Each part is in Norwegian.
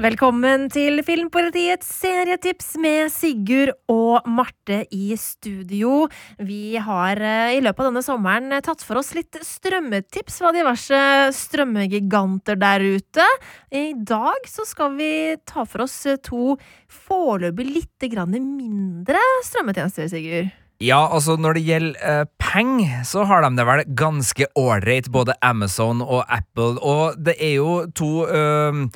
Velkommen til Filmpolitiets serietips med Sigurd og Marte i studio. Vi har eh, i løpet av denne sommeren eh, tatt for oss litt strømmetips fra diverse strømmegiganter der ute. I dag så skal vi ta for oss eh, to foreløpig litt mindre strømmetjenester, Sigurd. Ja, altså når det gjelder uh, penger, så har de det vel ganske ålreit, både Amazon og Apple. Og det er jo to uh,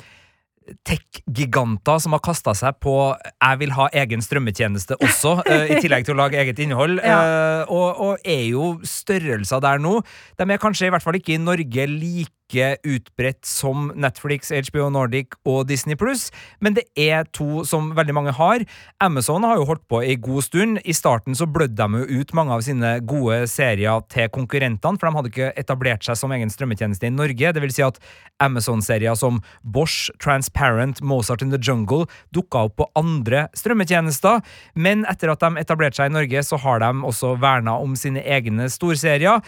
tech-giganter som har kasta seg på 'jeg vil ha egen strømmetjeneste' også, uh, i tillegg til å lage eget innhold, Ja. uh, og, og er jo størrelser der nå. De er kanskje i hvert fall ikke i Norge like utbredt som Netflix, HBO Nordic og Disney Pluss, men det er to som veldig mange har. Amazon har jo holdt på i god stund. I starten så blødde de jo ut mange av sine gode serier til konkurrentene, for de hadde ikke etablert seg som egen strømmetjeneste i Norge. Det vil si at Amazon-serier som Bosch, Transparent, Mozart in the Jungle dukka opp på andre strømmetjenester, men etter at de etablerte seg i Norge, så har de også verna om sine egne storserier.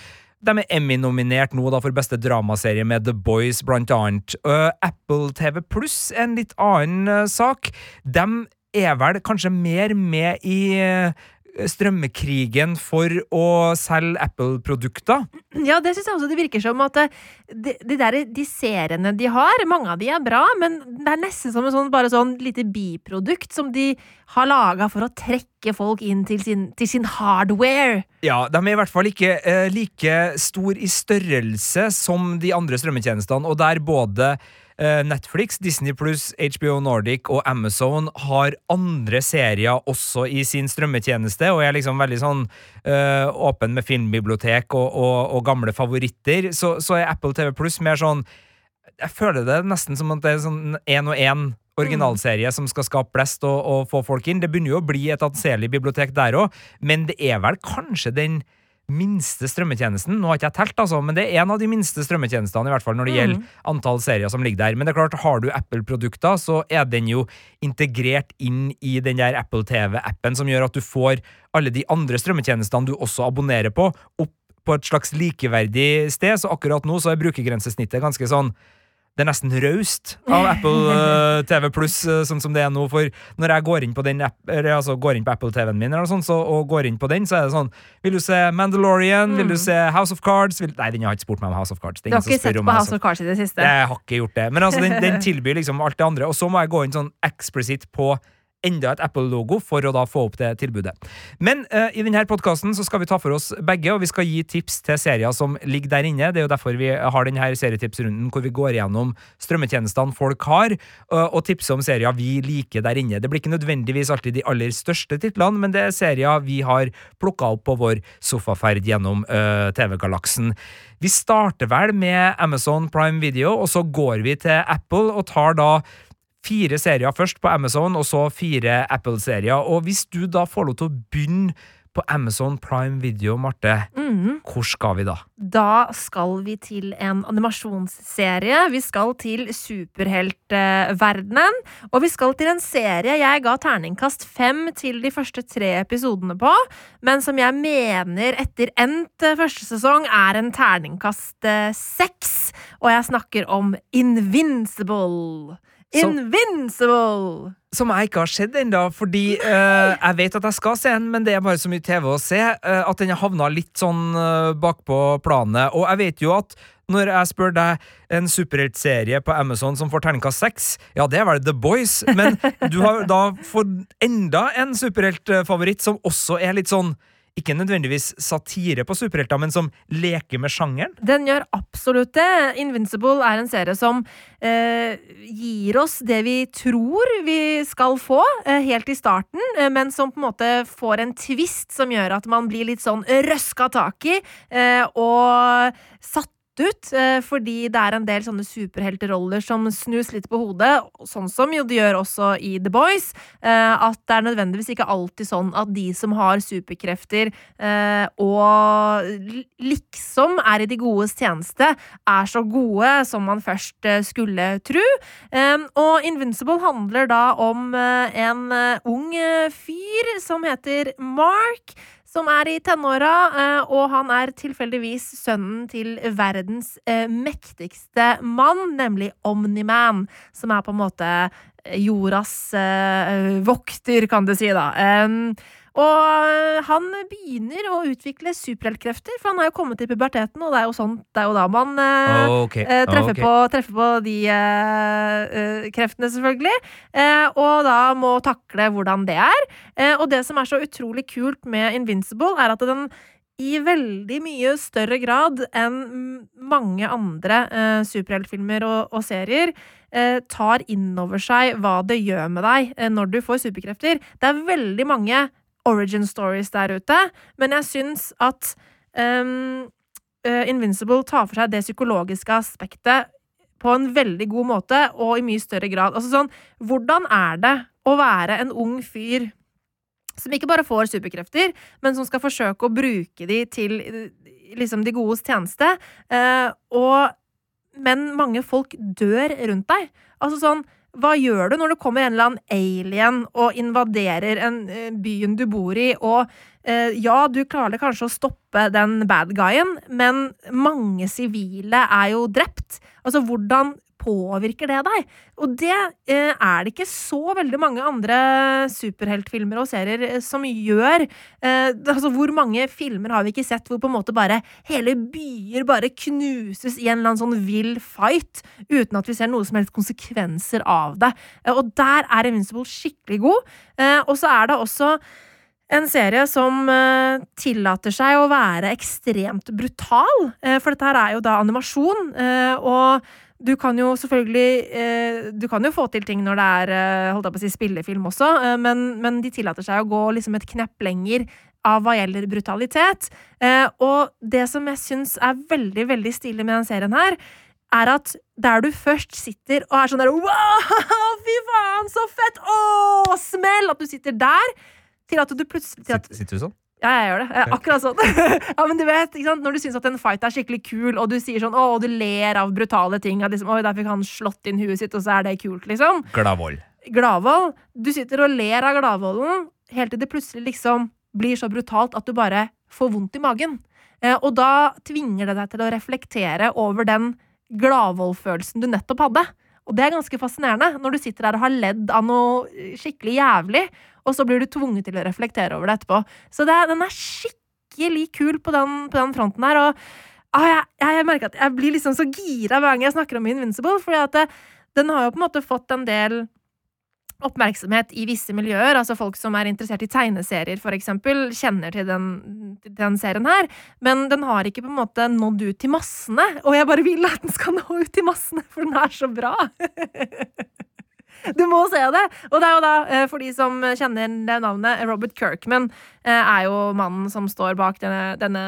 De er Emmy-nominert nå da for beste dramaserie med The Boys, blant annet. Uh, Apple TV Pluss, en litt annen uh, sak. De er vel kanskje mer med i uh, strømmekrigen for å selge Apple-produkter. Ja, det syns jeg også det virker som at eh, de, de, der, de seriene de har, mange av de er bra, men det er nesten som en sånn, bare sånn lite biprodukt som de har laga for å trekke folk inn til sin, til sin hardware. Ja, de er i hvert fall ikke eh, like stor i størrelse som de andre strømmetjenestene, og der både Netflix, Disney Pluss, HBO Nordic og Amazon har andre serier også i sin strømmetjeneste, og er liksom veldig sånn eh, åpen med filmbibliotek og, og, og gamle favoritter, så, så er Apple TV Pluss mer sånn Jeg føler det nesten som at det er sånn én og én originalserie som skal skape blest og, og få folk inn. Det begynner jo å bli et anselig bibliotek der òg, men det er vel kanskje den minste strømmetjenesten. Nå har ikke jeg telt, altså, men det er en av de minste strømmetjenestene, i hvert fall når det gjelder antall serier som ligger der. Men det er klart, har du Apple-produkter, så er den jo integrert inn i den der Apple TV-appen, som gjør at du får alle de andre strømmetjenestene du også abonnerer på, opp på et slags likeverdig sted. Så akkurat nå så er brukergrensesnittet ganske sånn det er nesten raust av Apple eh, TV Pluss, eh, sånn som det er nå. For når jeg går inn på app, altså går inn på Apple-TV-en min eller noe sånt, så, og går inn på den, så er det sånn Vil du se Mandalorian? Vil du se House of Cards? Vil, nei, den har ikke spurt meg om House of Cards. Du har ikke sett på House of Cards i det siste? Jeg har ikke gjort det. Men altså, den, den tilbyr liksom alt det andre. Og så må jeg gå inn sånn eksplisitt på enda et Apple-logo for å da få opp det tilbudet. Men eh, i denne podkasten skal vi ta for oss begge, og vi skal gi tips til serier som ligger der inne. Det er jo derfor vi har denne serietipsrunden hvor vi går gjennom strømmetjenestene folk har, eh, og tipser om serier vi liker der inne. Det blir ikke nødvendigvis alltid de aller største titlene, men det er serier vi har plukka opp på vår sofaferd gjennom eh, TV-galaksen. Vi starter vel med Amazon Prime Video, og så går vi til Apple og tar da fire serier først på Amazon, og så fire Apple-serier. Og hvis du da får lov til å begynne på Amazon Prime Video, Marte, hvor skal vi da? Da skal vi til en animasjonsserie. Vi skal til superheltverdenen. Og vi skal til en serie jeg ga terningkast fem til de første tre episodene på, men som jeg mener etter endt første sesong er en terningkast eh, seks. Og jeg snakker om Invincible. Invincible! Som jeg ikke har sett ennå, fordi uh, jeg vet at jeg skal se den, men det er bare så mye TV å se, uh, at den har havna litt sånn uh, bakpå planet. Og jeg vet jo at når jeg spør deg en superheltserie på Amazon som får terningkast seks, ja, det er vel The Boys, men du har da fått enda en superheltfavoritt som også er litt sånn ikke nødvendigvis satire på superhelter, men som leker med sjangeren. Den gjør absolutt det. Invincible er en serie som eh, gir oss det vi tror vi skal få eh, helt i starten, eh, men som på en måte får en twist som gjør at man blir litt sånn røska tak i, eh, og satt ut, eh, fordi det er en del sånne superhelteroller som snus litt på hodet, sånn som jo det gjør også i The Boys. Eh, at det er nødvendigvis ikke alltid sånn at de som har superkrefter eh, og liksom er i de godes tjeneste, er så gode som man først skulle tro. Og Invincible handler da om en ung fyr som heter Mark som er i tenåra, eh, og han er tilfeldigvis sønnen til verdens eh, mektigste mann, nemlig Omniman, som er på en måte jordas eh, vokter, kan du si, da. Og eh, han begynner å utvikle superheltkrefter, for han har jo kommet til puberteten, og det er jo, sånt, det er jo da man eh, okay. uh, treffer, okay. på, treffer, på, de eh, kreftene, selvfølgelig. og da må takle hvordan det er. og det som er så utrolig kult med Invincible, er at den i veldig mye større grad enn mange andre eh, superheltfilmer og, og, serier eh, tar inn over seg hva det gjør med deg eh, når du får superkrefter. Det er veldig mange origin stories der ute, men jeg syns at um, Invincible tar for seg det psykologiske aspektet på en veldig god måte, og i mye større grad. Altså sånn, hvordan er det å være en ung fyr som ikke bare får superkrefter, men som skal forsøke å bruke de til liksom de godes tjeneste? Uh, og Men mange folk dør rundt deg. Altså sånn hva gjør du når det kommer en eller annen alien og invaderer en uh, byen du bor i, og uh, ja, du klarer kanskje å stoppe den bad guyen, men mange sivile er jo drept. Altså, hvordan påvirker det deg? Og det eh, er det ikke så veldig mange andre superheltfilmer og serier eh, som gjør. Eh, altså, hvor mange filmer har vi ikke sett hvor på en måte bare hele byer bare knuses i en eller annen sånn vill fight, uten at vi ser noe som helst konsekvenser av det? Eh, og der er Invincible skikkelig god. Eh, og så er det også en serie som uh, tillater seg å være ekstremt brutal. Uh, for dette her er jo da animasjon, uh, og du kan jo selvfølgelig eh, Du kan jo få til ting når det er eh, holdt jeg på å si, spillefilm også, eh, men, men, de tillater seg å gå liksom et knepp lenger av hva gjelder brutalitet. Og det som jeg syns er veldig, veldig stilig med den serien her, er at der du først sitter og er sånn der Wow, fy faen, så fett! Å, smell! At du sitter der, til at du plutselig at, Sitter du sånn? Ja, jeg gjør det. Akkurat sånn. ja, men du vet, Når du syns at en fight er skikkelig kul, og du sier sånn, å, og du ler av brutale ting at liksom, Oi, der fikk han slått inn huet sitt, og så er det kult, liksom. Gladvold. Gladvold. Du sitter og ler av gladvolden helt til det plutselig liksom blir så brutalt at du bare får vondt i magen. Eh, og da tvinger det deg til å reflektere over den gladvoldfølelsen du nettopp hadde. Og det er ganske fascinerende, når du sitter der og har ledd av noe skikkelig jævlig, og så blir du tvunget til å reflektere over det etterpå. Så det, den er skikkelig kul på den, på den fronten her. og ah, jeg, jeg, merker at jeg blir liksom så gira hver gang jeg snakker om Invincible, fordi at det, den har jo på en måte fått en del oppmerksomhet i visse miljøer. altså Folk som er interessert i tegneserier, for eksempel, kjenner til den, den, serien her. Men den har ikke på en måte nådd ut til massene, og jeg bare vil at den skal nå ut til massene, for den er så bra! Du må se det! Og det er jo da, eh, for de som kjenner det navnet, Robert Kirkman eh, er jo mannen som står bak denne, denne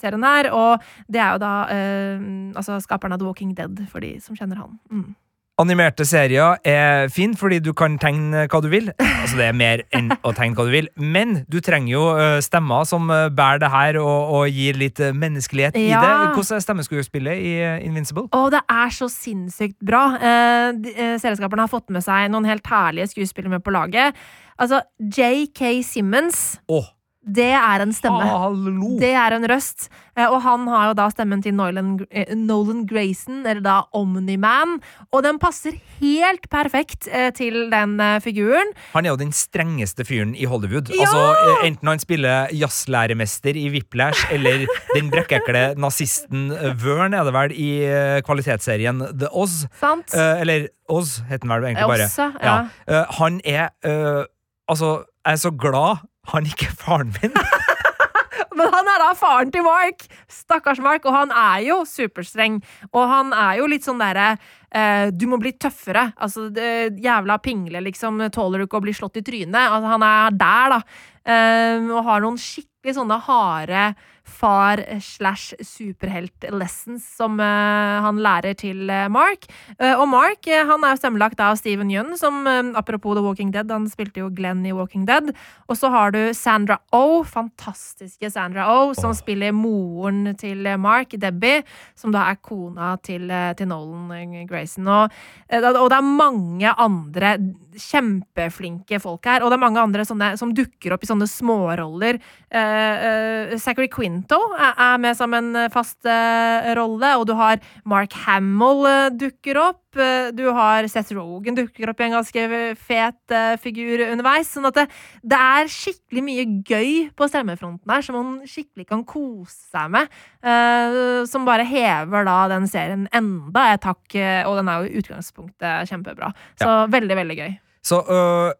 serien her. Og det er jo da eh, altså skaperen av The Walking Dead, for de som kjenner han. Mm. Animerte serier er fin fordi du kan tegne hva du vil. Altså Det er mer enn å tegne hva du vil. Men du trenger jo stemmer som bærer det her og, og gir litt menneskelighet ja. i det. Hvordan er stemmeskuespillet i Invincible? Å, det er så sinnssykt bra. Eh, har fått med seg noen helt herlige skuespillere med på laget. Altså, JK Simmons. Oh det er en stemme. Hallo. Det er en røst. Eh, og han har jo da stemmen til Nolan, eh, Nolan Grayson, eller da Omni-Man. Og den passer helt perfekt eh, til den figuren. Han er jo den strengeste fyren i Hollywood. Ja! Altså, Enten han spiller jazzlæremester i Whiplash, eller den brekkekle nazisten Vern, er det vel, i kvalitetsserien The Oz. Sant. Eller Oz, heter den vel egentlig bare. Også, ja. Ja. Han er Altså, jeg er så glad han ikke faren min? Men han er da faren til Mark! Stakkars Mark. Og han er jo superstreng. Og han er jo litt sånn derre eh, Du må bli tøffere. Altså, jævla pingle, liksom. Tåler du ikke å bli slått i trynet? Altså, han er der, da. Eh, og har noen skikkelig sånne harde far slash superhelt lessons som eh, han lærer til eh, Mark. Eh, og Mark han er jo stemmelagt av Steven Yun, som apropos The Walking Dead, han spilte jo Glenn i Walking Dead. Og så har du Sandra Oh, fantastiske Sandra Oh, som oh. spiller moren til Mark, Debbie, som da er kona til, til Nolan Grayson. Og, og det er mange andre kjempeflinke folk her, og det er mange andre sånne, som dukker opp i sånne småroller. Uh, uh, Zachary Quinto er, er med som en eh, fast eh, rolle, og du har Mark Hamill eh, dukker opp. Du har Seth Rogan dukker opp i en ganske fet figur underveis. Sånn at det, det er skikkelig mye gøy på stemmefronten her, som man skikkelig kan kose seg med. som bare hever da den serien enda et hakk, og den er jo i utgangspunktet kjempebra. Så veldig, veldig gøy. Så øh,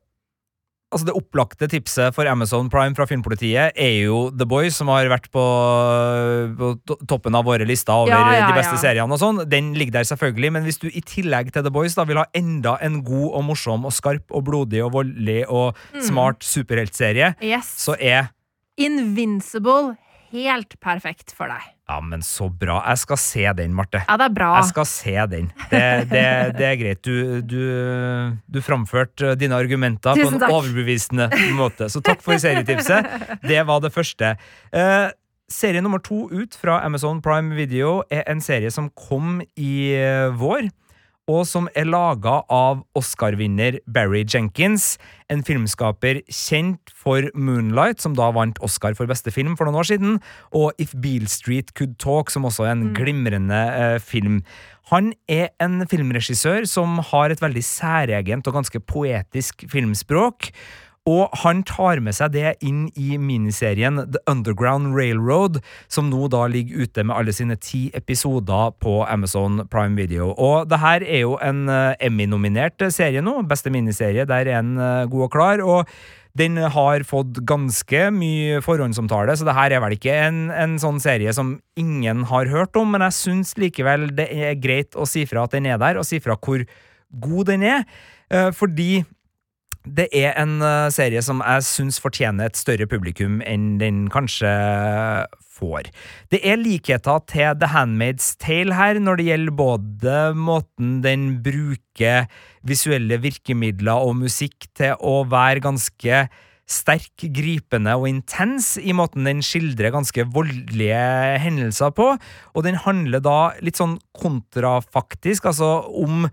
Altså Det opplagte tipset for Amazon Prime fra Filmpolitiet er jo The Boys, som har vært på, på toppen av våre lister over Ja, ja, de beste ja. seriene. og sånn Den ligger der selvfølgelig, men hvis du i tillegg til The Boys da vil ha enda en god og morsom og skarp og blodig og voldelig og Mm. smart superheltserie, Yes. så er Invincible helt perfekt for deg. Ja, men så bra. Jeg skal se den, Marte. Ja, det er bra. Jeg skal se den. Det, det, det er greit. Du, du, du framførte dine argumenter på en overbevisende måte. Så takk for serietipset. Det var det første. Eh, serie nummer to ut fra Amazon Prime Video er en serie som kom i vår. Og som er laga av Oscar-vinner Barry Jenkins, en filmskaper kjent for Moonlight, som da vant Oscar for beste film for noen år siden, og If Beale Street Could Talk, som også er en glimrende eh, film. Han er en filmregissør som har et veldig særegent og ganske poetisk filmspråk. Og han tar med seg det inn i miniserien The Underground Railroad, som nå da ligger ute med alle sine ti episoder på Amazon Prime Video. Og det her er jo en eh, Emmy-nominert serie nå. Beste miniserie, der er en eh, god og klar. og den har fått ganske mye forhåndsomtale, så det her er vel ikke en, en sånn serie som ingen har hørt om, men jeg syns likevel det er greit å si fra at den er der, og si fra hvor god den er, eh, fordi det er en eh, serie som jeg syns fortjener et større publikum enn den kanskje får. Det er likheter til The Handmaid's Tale her, når det gjelder både måten den bruker visuelle virkemidler og musikk til å være ganske sterk, gripende og intens i måten den skildrer ganske voldelige hendelser på, og den handler da litt sånn kontrafaktisk, altså om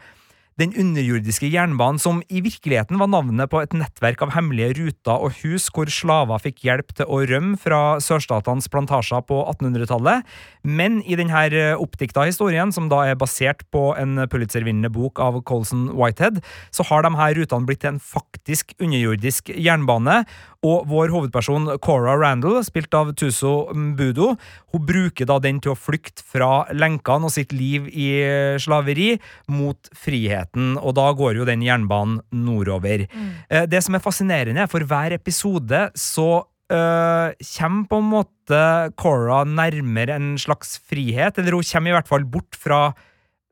den underjordiske jernbanen, som i virkeligheten var navnet på et nettverk av hemmelige ruter og hus hvor slaver fikk hjelp til å rømme fra sørstatenes plantasjer på 1800-tallet. Men i denne oppdikta historien, som da er basert på en Pulitzer-vinnende bok av Colson Whitehead, så har de her rutene blitt til en faktisk underjordisk jernbane. Og vår hovedperson Cora Randall, spilt av Tuso Mbudo, hun bruker da den til å flykte fra lenkene og sitt liv i slaveri mot friheten, og da går jo den jernbanen nordover. Mm. Det som er fascinerende, for hver episode så øh, kommer på en måte Cora nærmere en slags frihet, eller hun kommer i hvert fall bort fra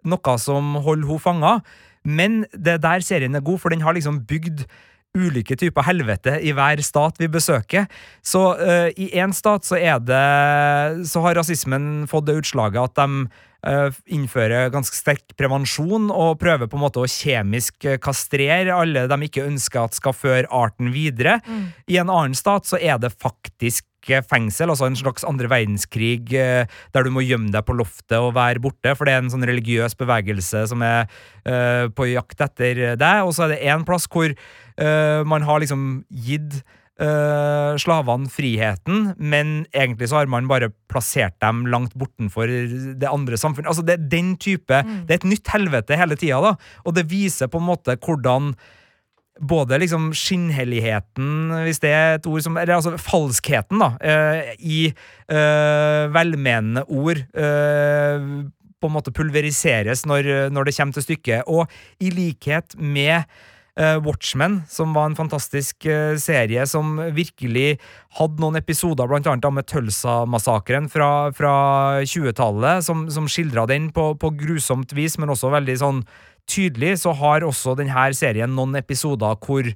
noe som holder hun fanga. Men det er der serien er god, for den har liksom bygd ulike typer helvete i hver stat vi besøker. Så uh, i én stat så er det Så har rasismen fått det utslaget at de øh, innfører ganske sterk prevensjon og prøver på en måte å kjemisk øh, kastrere alle de ikke ønsker at skal føre arten videre. I en annen stat så er det faktisk eh, fengsel, altså en slags andre verdenskrig eh, der du må gjemme deg på loftet og være borte, for det er en sånn religiøs bevegelse som er eh, på jakt etter deg. Og så er det en plass hvor eh, man har liksom gitt eh, slavene friheten, men egentlig så har man bare plassert dem langt bortenfor det andre samfunnet. Altså det er den type Det er et nytt helvete hele tida, da, og det viser på en måte hvordan både liksom skinnhelligheten, hvis det er et ord som Eller altså falskheten, da, eh, i eh, velmenende ord eh, på en måte pulveriseres når, når det kommer til stykket. Og i likhet med Watchmen, som var en fantastisk eh, serie som virkelig hadde noen episoder, blant annet med Tulsa-massakren fra, fra 20-tallet, som, som skildra den på, på grusomt vis, men også veldig sånn tydelig, så har også denne serien noen episoder hvor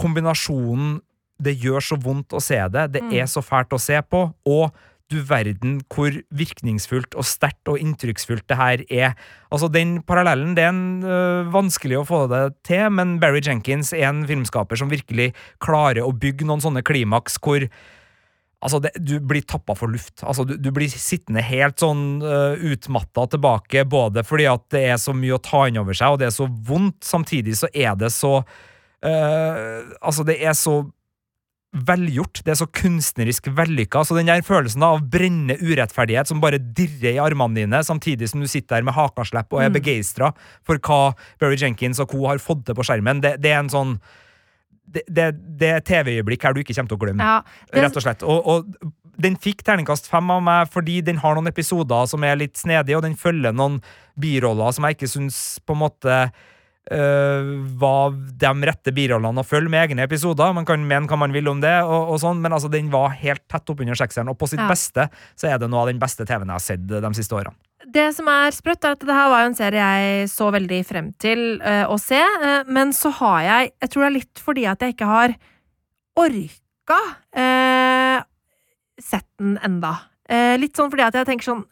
kombinasjonen det gjør så vondt å se det, det er så fælt å se på, og du verden hvor virkningsfullt og sterkt og inntrykksfullt det her er. Altså, den parallellen, det er en, øh, vanskelig å få det til, men Barry Jenkins er en filmskaper som virkelig klarer å bygge noen sånne klimaks hvor Altså, det, du blir tappa for luft. Altså, du, du blir sittende helt sånn uh, utmatta tilbake, både fordi at det er så mye å ta inn over seg, og det er så vondt. Samtidig så er det så uh, Altså, det er så velgjort. Det er så kunstnerisk vellykka. Så den der følelsen av brennende urettferdighet som bare dirrer i armene dine, samtidig som du sitter der med hakaslepp og er Mm. begeistra for hva Barry Jenkins og co. har fått til på skjermen, det, det er en sånn Det, det, det er TV-øyeblikk her du ikke kommer til å glemme. Ja, det, Rett og slett. Og, og den fikk terningkast fem av meg fordi den har noen episoder som er litt snedige, og den følger noen biroller som jeg ikke syns på en måte øh, var de rette birollene å følge med egne episoder. Man kan mene hva man vil om det, og, og sånn, men altså, den var helt tett oppunder sekseren, og på sitt Ja. beste så er det noe av den beste TV-en jeg har sett de siste årene. det som er sprøtt, er at det her var jo en serie jeg så veldig frem til uh, å se, Uh, men så har jeg Jeg tror det er litt fordi at jeg ikke har orka uh, sett den enda. Eh, litt sånn fordi at jeg tenker sånn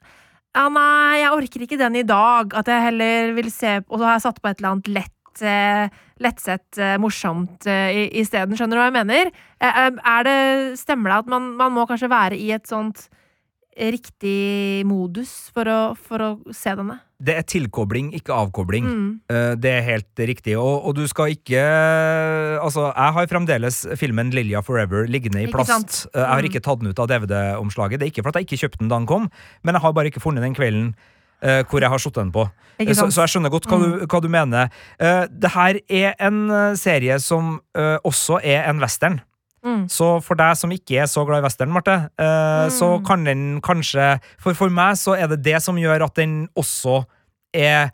Ja, nei, jeg orker ikke den i dag. At jeg heller vil se Og så har jeg satt på et eller annet lett eh, lettsett, eh, morsomt eh, isteden. Skjønner du hva jeg mener? Eh, eh, er det, stemmer det at man, man må kanskje være i et sånt riktig modus for å, for å se denne? Det er tilkobling, ikke avkobling. Mm. Eh, Det er helt riktig. Og, og du skal ikke Altså, jeg har fremdeles filmen Lilja Forever liggende i plast. Eh, Jeg har Mm. ikke tatt den ut av DVD-omslaget. Det er ikke for at jeg ikke kjøpte den da den kom, men jeg har bare ikke funnet den kvelden Uh, hvor jeg har satt den på. Så, så jeg skjønner godt hva, du, hva du mener. Uh, det her er en eh, serie som uh, også er en western. Mm. Så for deg som ikke er så glad i western, Marte, eh, så Mm. kan den kanskje For for meg så er det det som gjør at den også er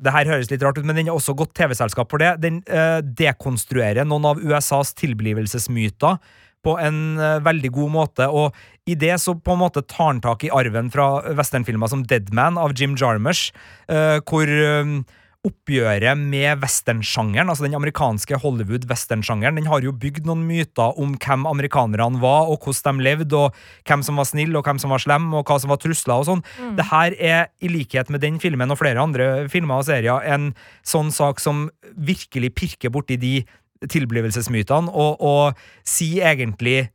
det her høres litt rart ut, men den er også godt TV-selskap for det. Den eh, dekonstruerer noen av USAs tilblivelsesmyter på en eh, veldig god måte, og i det så på en måte tar han tak i arven fra westernfilmer som Deadman av Jim Jarmusch, eh, hvor eh, oppgjøret med westernsjangeren, altså den amerikanske Hollywood-westernsjangeren, den har jo bygd noen myter om hvem amerikanerne var, og hvordan de levde, og hvem som var snill, og hvem som var slem, og hva som var trusler og sånn. Mm. Det her er, i likhet med den filmen og flere andre filmer og serier, en sånn sak som virkelig pirker borti de tilblivelsesmytene, og, og sier egentlig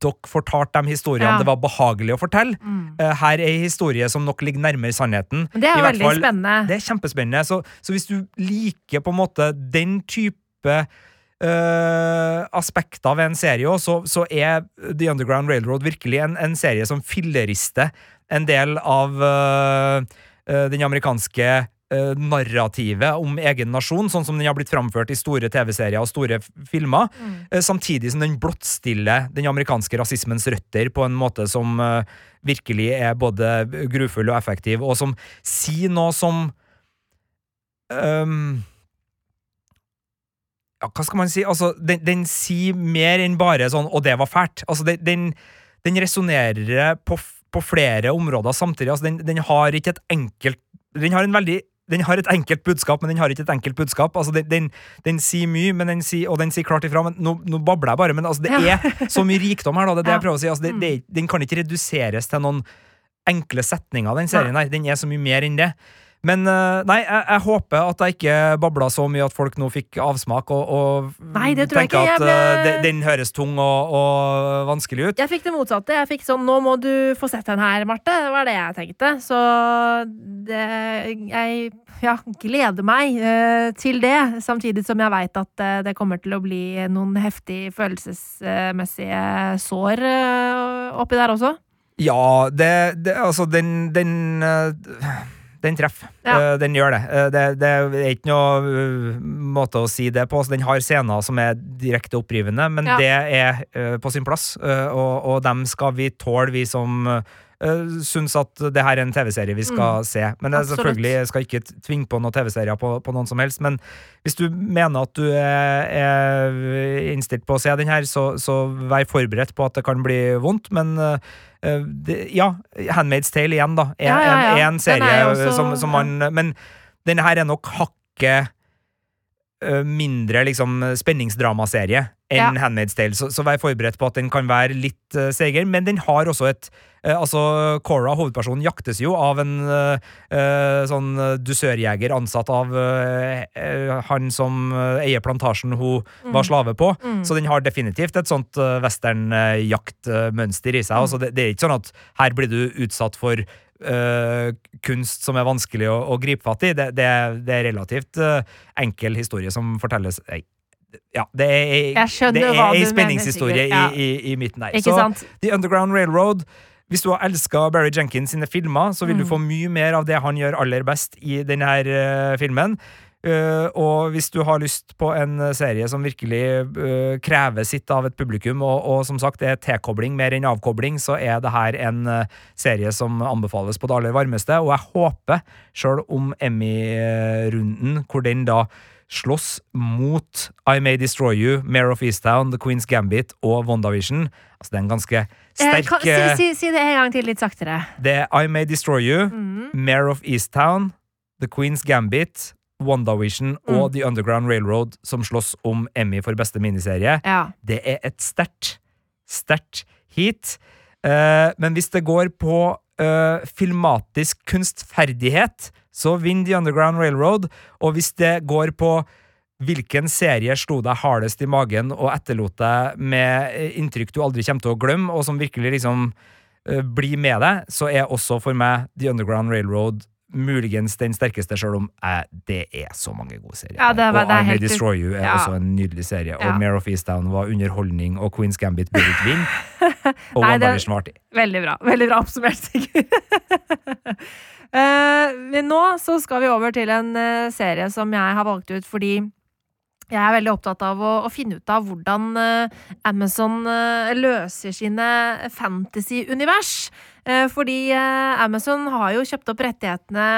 dere fortalte de historiene Ja. det var behagelig å fortelle. Mm. Uh, Her er en historie som nok ligger nærmere sannheten. Men det er I veldig fall- spennende. Det er kjempespennende. Så, så hvis du liker på en måte den type uh, aspekter ved en serie òg, så, så er The Underground Railroad virkelig en, en serie som fillerister en del av uh, den amerikanske øh, narrativet om egen nasjon, sånn som den har blitt framført i store TV-serier og store filmer, Mm. eh, samtidig som den blottstiller den amerikanske rasismens røtter på en måte som eh, virkelig er både grufull og effektiv, og som sier noe som um, ja, hva skal man si? Altså, den, den sier mer enn bare sånn 'og det var fælt'. Altså, den, den, den resonnerer på, på flere områder samtidig. Altså, den, den har ikke et enkelt Den har en veldig den har et enkelt budskap, men den har ikke et enkelt budskap. Altså, den, den, den sier mye, men den sier, og den sier klart ifra. Men nå, nå babler jeg bare, men altså, det Ja. er så mye rikdom her. Da, det er det jeg prøver å si. Altså, det, det, den kan ikke reduseres til noen enkle setninger, den serien her. Den er så mye mer enn det. Men eh, nei, jeg, jeg håper at jeg ikke babla så mye at folk nå fikk avsmak og, og Nei, det tror jeg tenker at eh, ble- den, den høres tung og, og vanskelig ut. Jeg fikk det motsatte. Jeg fikk sånn 'Nå må du få sett den her, Marte'. Det var det jeg tenkte. Så det, jeg ja, gleder meg uh, til det, samtidig som jeg veit at uh, det kommer til å bli noen heftige følelsesmessige sår uh, oppi der også. Ja, det, det Altså, den Den, den treffer. Ja. Eh, den gjør det. Eh, det. Det er ikke noe eh, måte å si det på. Så den har scener som er direkte opprivende, men Ja. det er på sin plass. og, og dem skal vi tåle, vi som uh, syns at det her er en TV-serie vi skal se. Men det Mm. Absolutt. selvfølgelig jeg skal ikke tvinge på noen TV-serier på, på noen som helst. Men hvis du mener at du er, er innstilt på å se den her, så, så vær forberedt på at det kan bli vondt. Men eh, det, ja, Handmaid's Tale igjen, da. Er, Ja, ja, ja. En, en serie er også- som, som man Men denne her er nok hakket mindre liksom spenningsdramaserie enn Ja. Handmaid's Tale, så, så vær forberedt på at den kan være litt uh, seigere, men den har også et uh, Altså, Cora, hovedpersonen, jaktes jo av en uh, eh, sånn eh, dusørjeger ansatt av eh, eh, han som eh, eier plantasjen hun var slave på, så den har definitivt et sånt westernjaktmønster i seg. Altså, det, det er ikke sånn at her blir du utsatt for eh, kunst som er vanskelig å, å gripe fatt i. Det, det, det er relativt uh, enkel historie som fortelles Nei, Ja, det er, ei spenningshistorie. Ja. i, i, i midten der. Ikke Så sant? The Underground Railroad hvis du har elska Barry Jenkins sine filmer, så vil Mm. du få mye mer av det han gjør aller best i denne uh, filmen. Eh, og hvis du har lyst på en eh, serie som virkelig uh, krever sitt av et publikum, og, og som sagt det er tilkobling mer enn avkobling, så er det her en uh, serie som anbefales på det aller varmeste. Og jeg håper, sjøl om Emmy-runden, hvor den da slåss mot I May Destroy You, Mare of Easttown, The Queen's Gambit og WandaVision Altså, det er en ganske Eh, sterk kan, eh, si, si det en gang til, litt saktere. det er I May Destroy You, Mm. Mare of Easttown, The Queen's Gambit, WandaVision og Mm. The Underground Railroad som slåss om Emmy for beste miniserie. Ja. Det er et sterkt, sterkt heat. Uh, men hvis det går på uh, filmatisk kunstferdighet, så vinner The Underground Railroad. Og hvis det går på hvilken serie slo deg hardest i magen og etterlot deg med eh, inntrykk du aldri kommer til å glemme, og som virkelig liksom uh, blir med deg, så er også for meg The Underground Railroad muligens den sterkeste, sjøl om eh, det er så mange gode serier. Ja, det er- og det I May Destroy You er ja. også en nydelig serie. Ja. Og Mare of Easttown var underholdning, og Queen's Gambit burde ikke vinne. Og WandaVision var artig. Veldig bra. Veldig bra oppsummert, Sigurd. uh, men nå så skal vi over til en uh, serie som jeg har valgt ut fordi jeg er veldig opptatt av å, å finne ut av hvordan uh, Amazon uh, løser sine fantasy-univers. Uh, fordi Amazon har jo kjøpt opp rettighetene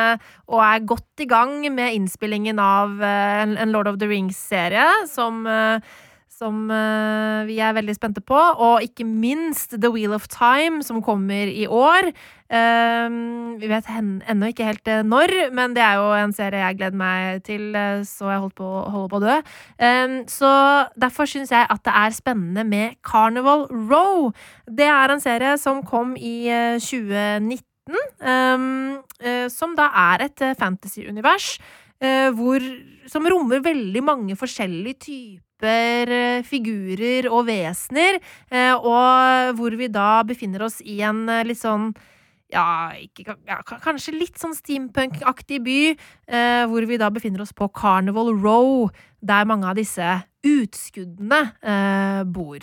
og er godt i gang med innspillingen av en, en Lord of the Rings-serie som som vi er veldig spente på. Og ikke minst The Wheel of Time, som kommer i år. Eh, vi vet ennå ikke helt eh, når, men det er jo en serie jeg gleder meg til, eh, så jeg holdt på, holder på å dø. Eh, så derfor syns jeg at det er spennende med Carnival Row. Det er en serie som kom i eh, 2019. Um, eh, som da er et fantasy-univers hvor, som rommer veldig mange forskjellige typer figurer og vesener, og hvor vi da befinner oss i en litt sånn ja, ikke, ja, kanskje litt sånn steampunk-aktig by, eh, hvor vi da befinner oss på Carnival Row, der mange av disse utskuddene eh, bor.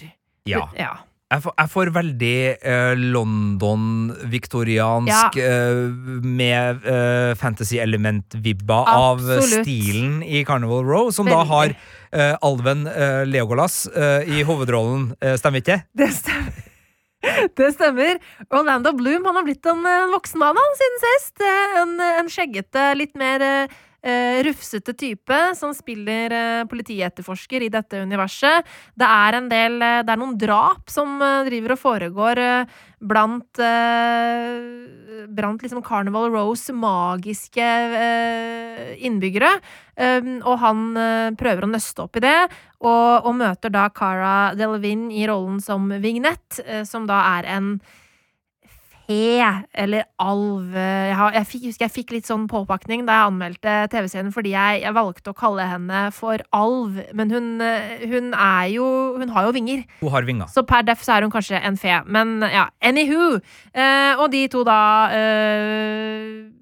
Ja. ja. Jeg får, jeg får veldig eh, London-viktoriansk eh, med eh, fantasy-element-vibba av stilen i Carnival Row, som da har eh, alven Leogolas i hovedrollen. Stemmer ikke det? Det stemmer. Det stemmer. Orlando Bloom han har blitt en, en voksen mann siden sist. Eh, En, en skjeggete, litt mer eh, rufsete type som spiller uh, politietterforsker i dette universet. Det er en del uh, Det er noen drap som driver og foregår blant Blant liksom Carnival Rose magiske innbyggere. Um, og han prøver å nøste opp i det, og, og møter da Cara Delvin i rollen som Vignette, som da er en fe, eller alv Jeg, har, jeg fikk, husker jeg fikk litt sånn påpakning da jeg anmeldte TV-serien, fordi jeg, jeg valgte å kalle henne for alv, men hun, hun er jo Hun har jo vinger. Hun har vinger. Så per def så er hun kanskje en fe. Men ja, anywho. Eh, og de to da eh,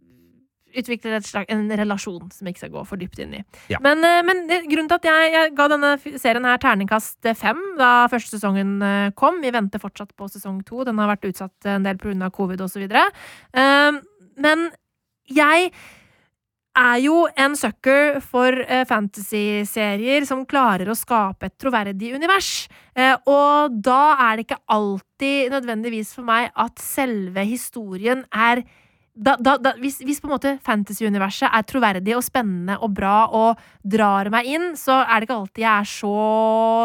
utvikler et slags en relasjon som jeg ikke skal gå for dypt inn i. Ja. Men, eh, men grunnen til at jeg, jeg ga denne serien her terningkast fem da første sesongen eh, kom Vi venter fortsatt på sesong to. Den har vært utsatt en del pga. covid osv. Men jeg er jo en sucker for eh, fantasy-serier som klarer å skape et troverdig univers. Eh, og da er det ikke alltid nødvendigvis for meg at selve historien er da, da, da, hvis, hvis på en måte fantasy-universet er troverdig og spennende og bra og drar meg inn, så er det ikke alltid jeg er så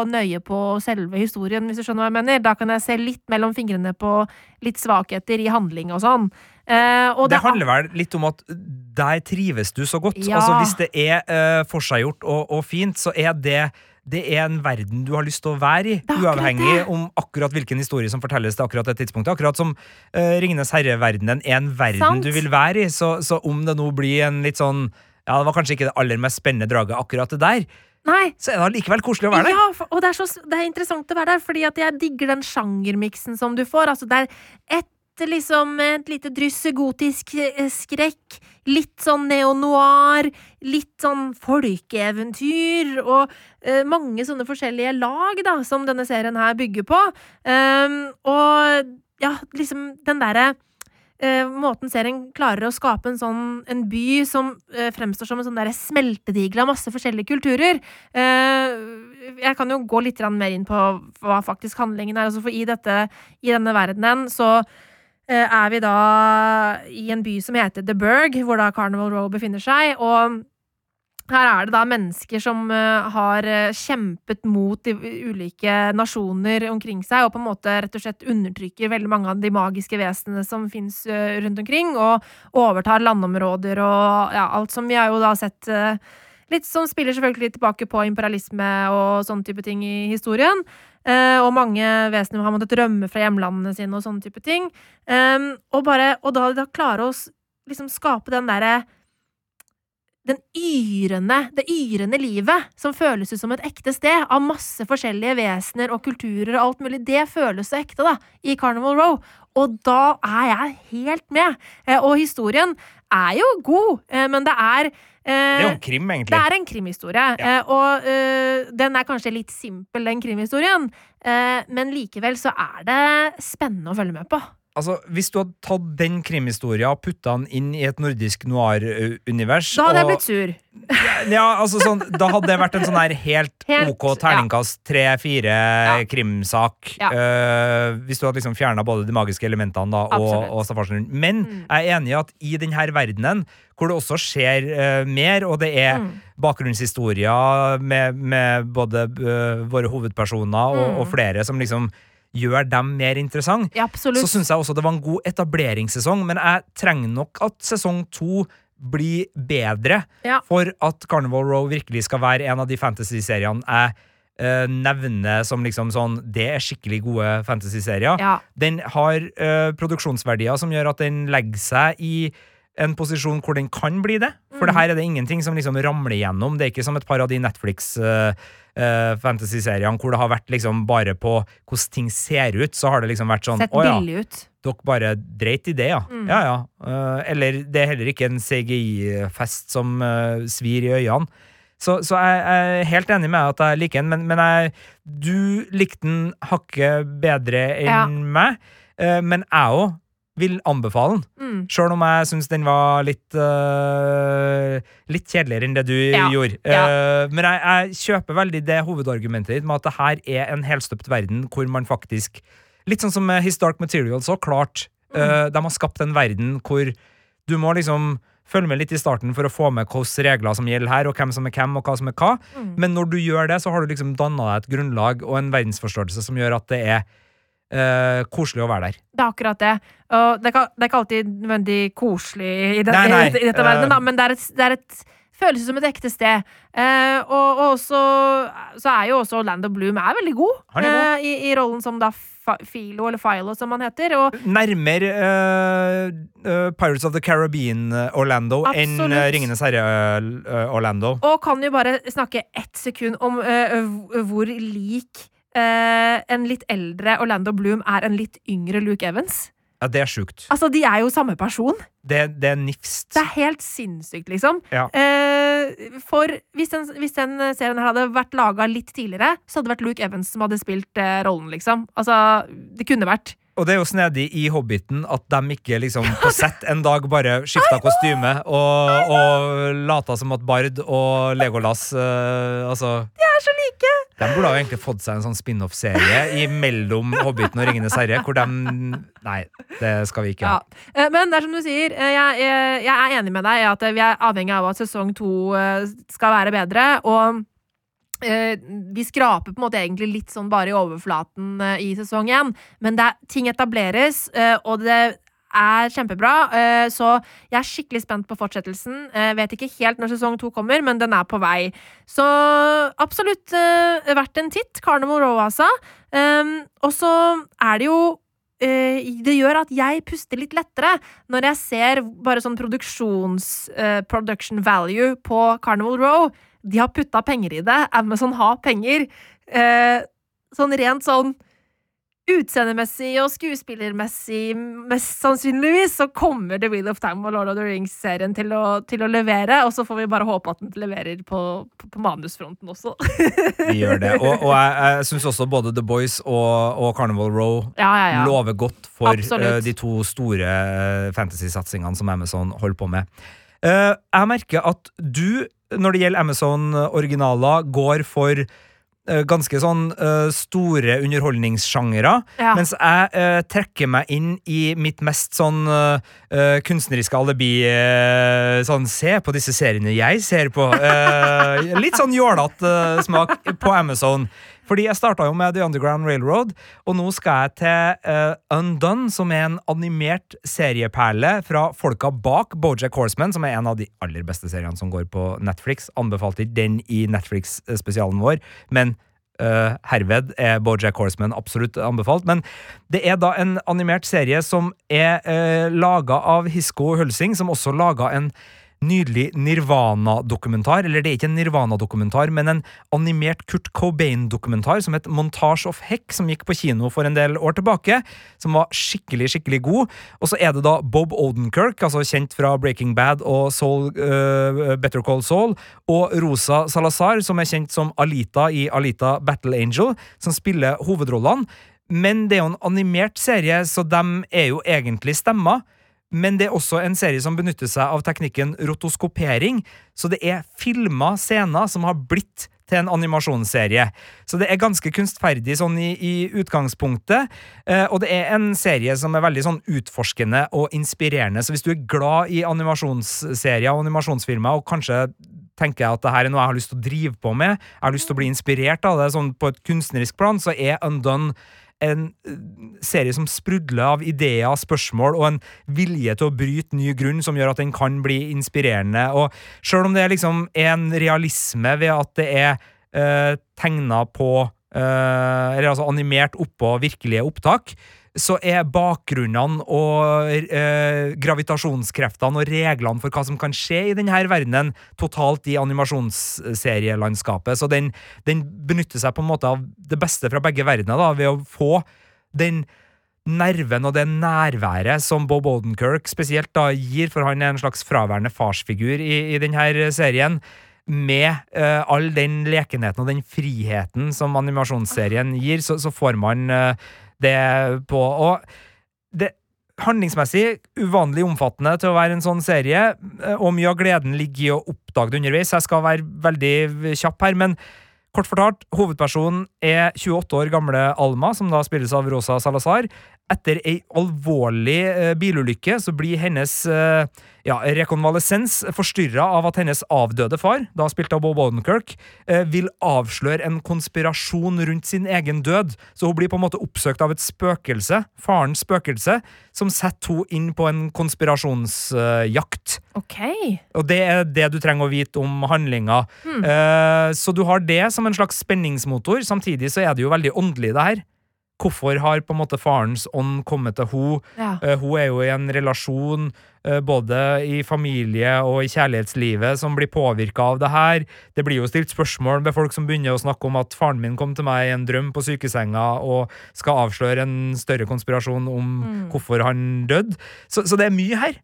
nøye på selve historien, hvis du skjønner hva jeg mener. Da kan jeg se litt mellom fingrene på litt svakheter i handling og sånn. Eh, og Det det, handler vel litt om at der trives du så godt. Ja. Altså Hvis det er uh, forseggjort og, og fint, så er det det er en verden du har lyst til å være i, uavhengig det. om akkurat hvilken historie som fortelles til akkurat det tidspunktet. Akkurat som uh, Ringenes herre-verdenen er en verden Sant. du vil være i, så, så om det nå blir en litt sånn Ja, det var kanskje ikke det aller mest spennende draget, akkurat det der, Nei, så er det allikevel koselig å være der. Ja, for, og det er, så, det er interessant å være der, fordi at jeg digger den sjangermiksen som du får. Altså, det er et, liksom, et lite dryss gotisk eh, skrekk, litt sånn neo-noir, litt sånn folkeeventyr, og uh, mange sånne forskjellige lag da, som denne serien her bygger på. Um, og ja, liksom den derre uh, måten serien klarer å skape en sånn en by som uh, fremstår som en sånn der smeltedigel av masse forskjellige kulturer. Jeg kan jo gå litt mer inn på hva faktisk handlingen er. Altså for i, dette, I denne verdenen så er vi da i en by som heter The Berg, hvor da Carnival Row befinner seg. og her er det da mennesker som eh, har eh, kjempet mot de ulike nasjoner omkring seg, og på en måte rett og slett undertrykker veldig mange av de magiske vesenene som fins rundt omkring, og overtar landområder og ja, alt som vi har jo da sett eh, Litt som spiller selvfølgelig tilbake på imperialisme og sånne type ting i historien. Eh, og mange vesener har måttet rømme fra hjemlandene sine og sånne type ting. Og, bare, og da, da klare å liksom skape den derre den yrende, det yrende livet som føles ut som et ekte sted, av masse forskjellige vesener og kulturer og alt mulig, det føles så ekte, da, i Carnival Row. Og da er jeg helt med. Eh, og historien er jo god, eh, men det er Det er jo en krim, egentlig. det er en krimhistorie, Ja. og eh, den er kanskje litt simpel, den krimhistorien, eh, men likevel så er det spennende å følge med på. Altså, Hvis du hadde tatt den krimhistoria og putta den inn i et nordisk noir-univers Da hadde jeg blitt sur. Ja, altså sånn, Da hadde det vært en sånn her helt, Helt, OK terningkast tre-fire krimsak. Ja. eh, hvis du hadde liksom fjerna både de magiske elementene da, og, og staffasjen rundt. Men Mm. jeg er enig i at i denne verdenen, hvor det også skjer eh, mer, og det er Mm. bakgrunnshistorier med, med både eh, våre hovedpersoner og, Mm. og flere som liksom gjør dem mer interessante, Ja, så syns jeg også det var en god etableringssesong, men jeg trenger nok at sesong to blir bedre Ja. for at Carnival Row virkelig skal være en av de fantasy-seriene jeg eh, nevner som liksom sånn Det er skikkelig gode fantasy-serier. ja. Den har uh, produksjonsverdier som gjør at den legger seg i en posisjon hvor den kan bli det. For det her er det ingenting som liksom ramler gjennom. Det er ikke som et par av de Netflix uh, fantasy-seriene hvor det har vært liksom bare på hvordan ting ser ut. Så har det liksom vært sånn Sett Å ja, ut. dere bare dreit i det, ja. Mm. Ja, ja. Uh, eller det er heller ikke en CGI-fest som uh, svir i øynene. Så, så jeg, jeg er helt enig med at jeg liker den, men, men jeg, du likte den hakket bedre enn Ja. meg. Men jeg òg vil anbefale den. Mm. Sjøl om jeg syns den var litt uh, Litt kjedeligere enn det du Ja, gjorde. Eh, men jeg, jeg kjøper veldig det hovedargumentet ditt med at det her er en helstøpt verden hvor man faktisk Litt sånn som His Dark Materials òg, klart. Mm. eh, de har skapt en verden hvor du må liksom følge med litt i starten for å få med hvilke regler som gjelder her, og hvem som er hvem, og hva som er hva. Mm. Men når du gjør det, så har du liksom danna deg et grunnlag og en verdensforståelse som gjør at det er eh, koselig å være der. Det er akkurat det. Og det er ikke, det er ikke alltid nødvendig koselig i, det, Nei, nei, i, i dette uh, verdenen, da, men det er et, det er et føles som et ekte sted. Eh, og, og også, så er jo også Orlando Bloom er veldig god, er god. eh, i, i rollen som da Filo, eller Philo som han heter. Og Nærmer eh, eh, Pirates of the Caribbean eh, Orlando enn Ringenes herre eh, Orlando. Og kan jo bare snakke ett sekund om hvor lik en litt eldre Orlando Bloom er en litt yngre Luke Evans. Ja, det er sjukt. Altså, de er jo samme person. Det, det er nifst. Det er helt sinnssykt, liksom. Ja. Eh, for hvis den, hvis den serien her hadde vært laga litt tidligere, så hadde det vært Luke Evans som hadde spilt eh, rollen, liksom. Altså, det kunne vært. Og det er jo snedig i Hobbiten at de ikke liksom på sett en dag bare skifta kostyme og, og lata som at Bard og Legolas eh, Altså De er så like! De burde jo egentlig fått seg en sånn spin-off-serie mellom Hobbiten og Ringenes herre, hvor de Nei, det skal vi ikke ha. Ja. Men det er som du sier, eh, jeg, jeg, jeg er enig med deg i at vi er avhengig av at sesong to eh, skal være bedre. Og eh, vi skraper på en måte egentlig litt sånn bare i overflaten eh, i sesong én, men det er, ting etableres, eh, og det er kjempebra, eh, så jeg er skikkelig spent på fortsettelsen. Jeg vet ikke helt når sesong to kommer, men den er på vei. Så absolutt eh, verdt en titt. Carnival Row, altså. Um, og så er det jo Det gjør at jeg puster litt lettere når jeg ser bare sånn produksjons production value på Carnival Row. De har putta penger i det. Amazon har penger. Sånn rent sånn utseendemessig og skuespillermessig, mest sannsynligvis, så kommer The Wheel of Time og Lord of the Rings-serien til, til, å levere. Og så får vi bare håpe at den leverer på, på, på manusfronten også. vi gjør det. Og, og jeg, jeg syns også både The Boys og, og Carnival Row ja, ja, ja. lover godt for uh, de to store uh, fantasy-satsingene som Amazon holder på med. Uh, jeg merker at du, når det gjelder Amazon-originaler, går for Eh, ganske sånn uh, store underholdningssjangere, ja. mens jeg uh, trekker meg inn i mitt mest sånn uh, kunstneriske alibi Sånn, se på disse seriene jeg ser på. litt sånn jålete smak på Amazon. Fordi jeg starta jo med The Underground Railroad, og nå skal jeg til uh, Undone, som er en animert serieperle fra folka bak Bojack Horseman, som er en av de aller beste seriene som går på Netflix. Anbefalte ikke den i Netflix-spesialen vår, men uh, herved er Bojack Horseman absolutt anbefalt. Men det er da en animert serie som er uh, laga av Hisko Hølsing, som også laga en nydelig Nirvana-dokumentar. Eller det er ikke en Nirvana-dokumentar, men en animert Kurt Cobain-dokumentar som het Montage of Heck, som gikk på kino for en del år tilbake. Som var skikkelig, skikkelig god. Og så er det da Bob Odenkirk, altså kjent fra Breaking Bad og Soul, uh, Better Call Saul, og Rosa Salazar, som er kjent som Alita i Alita Battle Angel, som spiller hovedrollene. Men det er jo en animert serie, så de er jo egentlig stemmer men det er også en serie som benytter seg av teknikken rotoskopering, så det er filma scener som har blitt til en animasjonsserie. Så det er ganske kunstferdig sånn i, i utgangspunktet, eh, og det er en serie som er veldig sånn utforskende og inspirerende, så hvis du er glad i animasjonsserier og animasjonsfilmer, og kanskje tenker jeg at det her er noe jeg har lyst til å drive på med, jeg har lyst til å bli inspirert av det sånn på et kunstnerisk plan, så er Undone en eh, serie som sprudler av ideer, spørsmål og en vilje til å bryte ny grunn som gjør at den kan bli inspirerende. Og sjøl om det er liksom en realisme ved at det er uh, tegna på uh, Eller altså animert oppå virkelige opptak, så er bakgrunnene og eh, gravitasjonskreftene og reglene for hva som kan skje i denne verdenen, totalt i animasjonsserielandskapet. Så den, den, benytter seg på en måte av det beste fra begge verdener da, ved å få den nerven og det nærværet som Bob Odenkirk spesielt da gir, for han er en slags fraværende farsfigur i, i denne serien med uh, all den lekenheten og den friheten som animasjonsserien gir, så, så får man uh, det på. Og det handlingsmessig uvanlig omfattende til å være en sånn serie, eh, og mye av gleden ligger i å oppdage det underveis. Jeg skal være veldig kjapp her, men kort fortalt, hovedpersonen er 28 år gamle Alma, som da spilles av Rosa Salazar. Etter ei alvorlig uh, bilulykke så blir hennes uh, ja, rekonvalesens forstyrra av at hennes avdøde far, da spilt av Bob Odenkirk, uh, vil avsløre en konspirasjon rundt sin egen død. Så hun blir på en måte oppsøkt av et spøkelse, farens spøkelse, som setter henne inn på en konspirasjonsjakt. Ok. Og det er det du trenger å vite om handlinga. Hmm. så du har det som en slags spenningsmotor. Samtidig så er det jo veldig åndelig, det her. Hvorfor har på en måte farens ånd kommet til henne? Ja. Uh, hun er jo i en relasjon, uh, både i familie og i kjærlighetslivet, som blir påvirka av det her. Det blir jo stilt spørsmål med folk som begynner å snakke om at faren min kom til meg i en drøm på sykesenga og skal avsløre en større konspirasjon om mm. hvorfor han døde. Så, så det er mye her.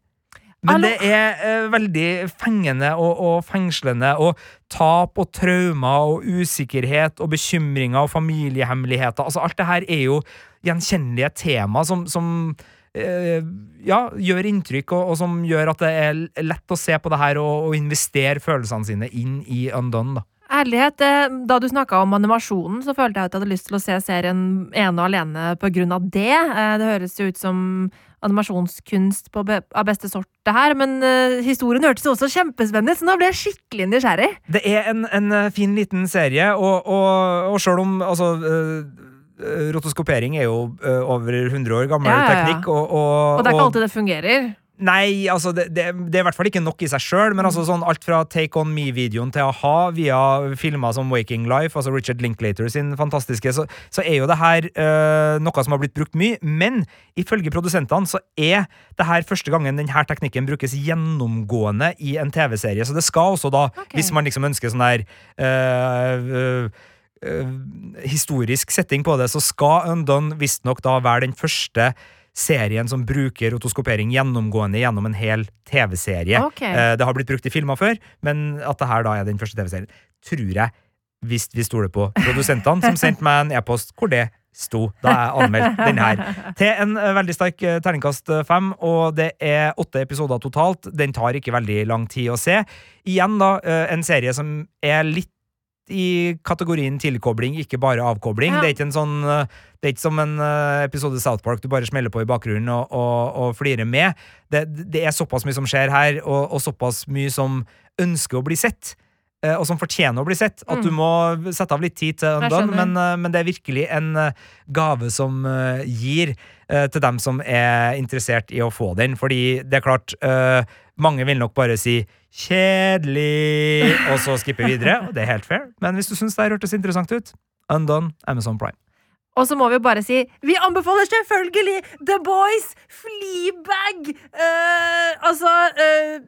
Men det er uh, veldig fengende og, og, fengslende. Og tap og traumer og usikkerhet og bekymringer og familiehemmeligheter. Altså, alt det her er jo gjenkjennelige tema som, som uh, ja, gjør inntrykk, og, og, som gjør at det er lett å se på det her og, og investere følelsene sine inn i Undone. da. Ærlighet, eh, Da du snakka om animasjonen, så følte jeg at jeg hadde lyst til å se serien ene og alene på grunn av det. Det høres jo ut som animasjonskunst på be av beste sort, det her. Men uh, historien hørtes også kjempespennende så nå ble jeg skikkelig nysgjerrig. Det er en, en fin liten serie, og, og, og sjøl om altså uh, eh, rotoskopering er jo uh, over 100 år gammel Ja, ja, ja. teknikk, og, og, Og det er ikke alltid det fungerer. Nei, altså det, det, det er i hvert fall ikke nok i seg sjøl, men altså sånn alt fra Take On Me-videoen til a-ha, via filmer som Waking Life, altså Richard Linklater sin fantastiske, så, så er jo det her øh, noe som har blitt brukt mye. Men ifølge produsentene så er det her første gangen denne teknikken brukes gjennomgående i en TV-serie. Så det skal også da, okay. hvis man liksom ønsker sånn der øh, øh, eh, historisk setting på det, så skal Undone visstnok da være den første serien som bruker rotoskopering gjennomgående gjennom en hel TV-serie. Ok. Eh, Det har blitt brukt i filmer før, men at det her da er den første TV-serien, tror jeg, hvis vi stoler på produsentene, som sendte meg en e-post hvor det sto da jeg anmeldte den her. Til en eh, veldig sterk eh, terningkast fem, og det er åtte episoder totalt. Den tar ikke veldig lang tid å se. Igjen da, en serie som er litt i kategorien tilkobling, ikke bare avkobling. Ja. Det er ikke en sånn eh, Det er ikke som en episode episode South Park du bare smeller på i bakgrunnen og, og, og flirer med. Det, det er såpass mye som skjer her, og, og såpass mye som ønsker å bli sett. Eh, Og som fortjener å bli sett. At du må sette av litt tid til Mm. Undone, men, eh, men det er virkelig en eh, gave som gir til dem som er interessert i å få den. Fordi det er klart, mange vil nok bare si 'kjedelig', og så skippe videre. Og det er helt fair. Men hvis du syns det hørtes interessant ut, Undone, Amazon Prime. Og så må vi jo bare si vi anbefaler selvfølgelig The Boys, Fleabag, uh, altså eh,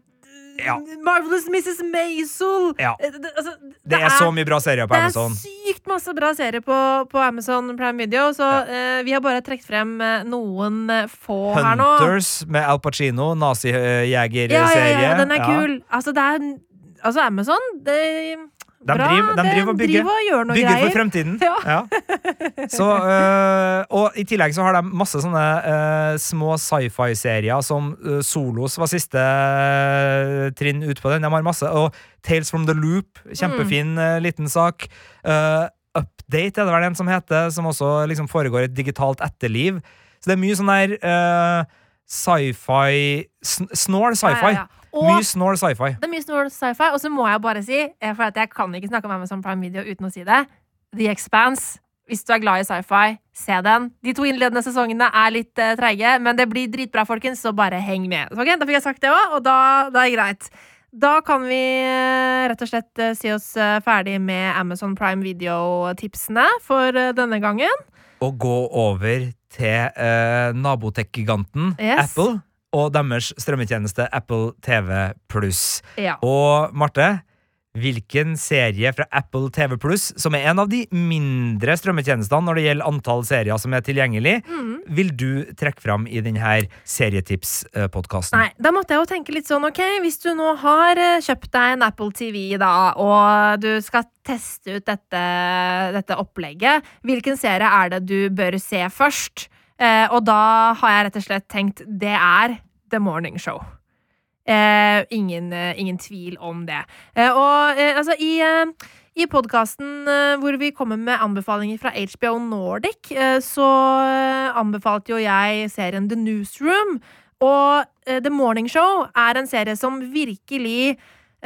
Ja. Marvelous Mrs. Maisel Ja. Eh, det, altså, Det er så mye bra serier på det er sykt masse bra serier på, på Amazon Prime Video, så eh, vi har bare trukket frem eh, noen få få her nå. Hunters med Al Pacino, Ja, nazijegerserie. ja, ja, den er kul. Altså, det er Altså, Amazon, det De bra, driver, de driver og bygger, driver og bygger for fremtiden. Ja. Ja. Så, øh, og i tillegg så har de masse sånne øh, små sci-fi-serier som øh, Solos var siste trinn ut på den. De har masse. Og Tales from the Loop, kjempefin øh, liten sak. Uh, Update er det vel en som heter, som også liksom foregår et digitalt etterliv. Så det er mye sånn der sci-fi sn Snål sci-fi. Ja, ja, ja. Og Mye snål sci-fi. det er mye snål sci-fi, og så må jeg bare si, eh, for jeg kan ikke snakke om Amazon Prime Video uten å si det, The Expanse. Hvis du er glad i sci-fi, se den. De to innledende sesongene er litt uh, treige, men det blir dritbra, folkens, så bare heng med. Okay, Da fikk jeg sagt det òg, og da, da er det greit. Da kan vi uh, rett og slett uh, si oss ferdig med Amazon Prime Video-tipsene for denne gangen. Og gå over til uh, nabotek-giganten Yes. Apple og deres strømmetjeneste Apple TV Pluss. Ja. Og Marte, hvilken serie fra Apple TV Pluss, som er en av de mindre strømmetjenestene når det gjelder antall serier som er tilgjengelig, Mm. vil du trekke fram i denne serietips-podkasten? Nei, da måtte jeg jo tenke litt sånn, ok, hvis du nå har eh, kjøpt deg en Apple TV da, og du skal teste ut dette, dette opplegget, hvilken serie er det du bør se først? Eh, og da har jeg rett og slett tenkt, det er The Morning Show. Eh, ingen, eh, ingen tvil om det. Eh, og eh, altså, i, i podkasten hvor vi kommer med anbefalinger fra HBO Nordic, så anbefalte jo jeg serien The Newsroom. Og The Morning Show er en serie som virkelig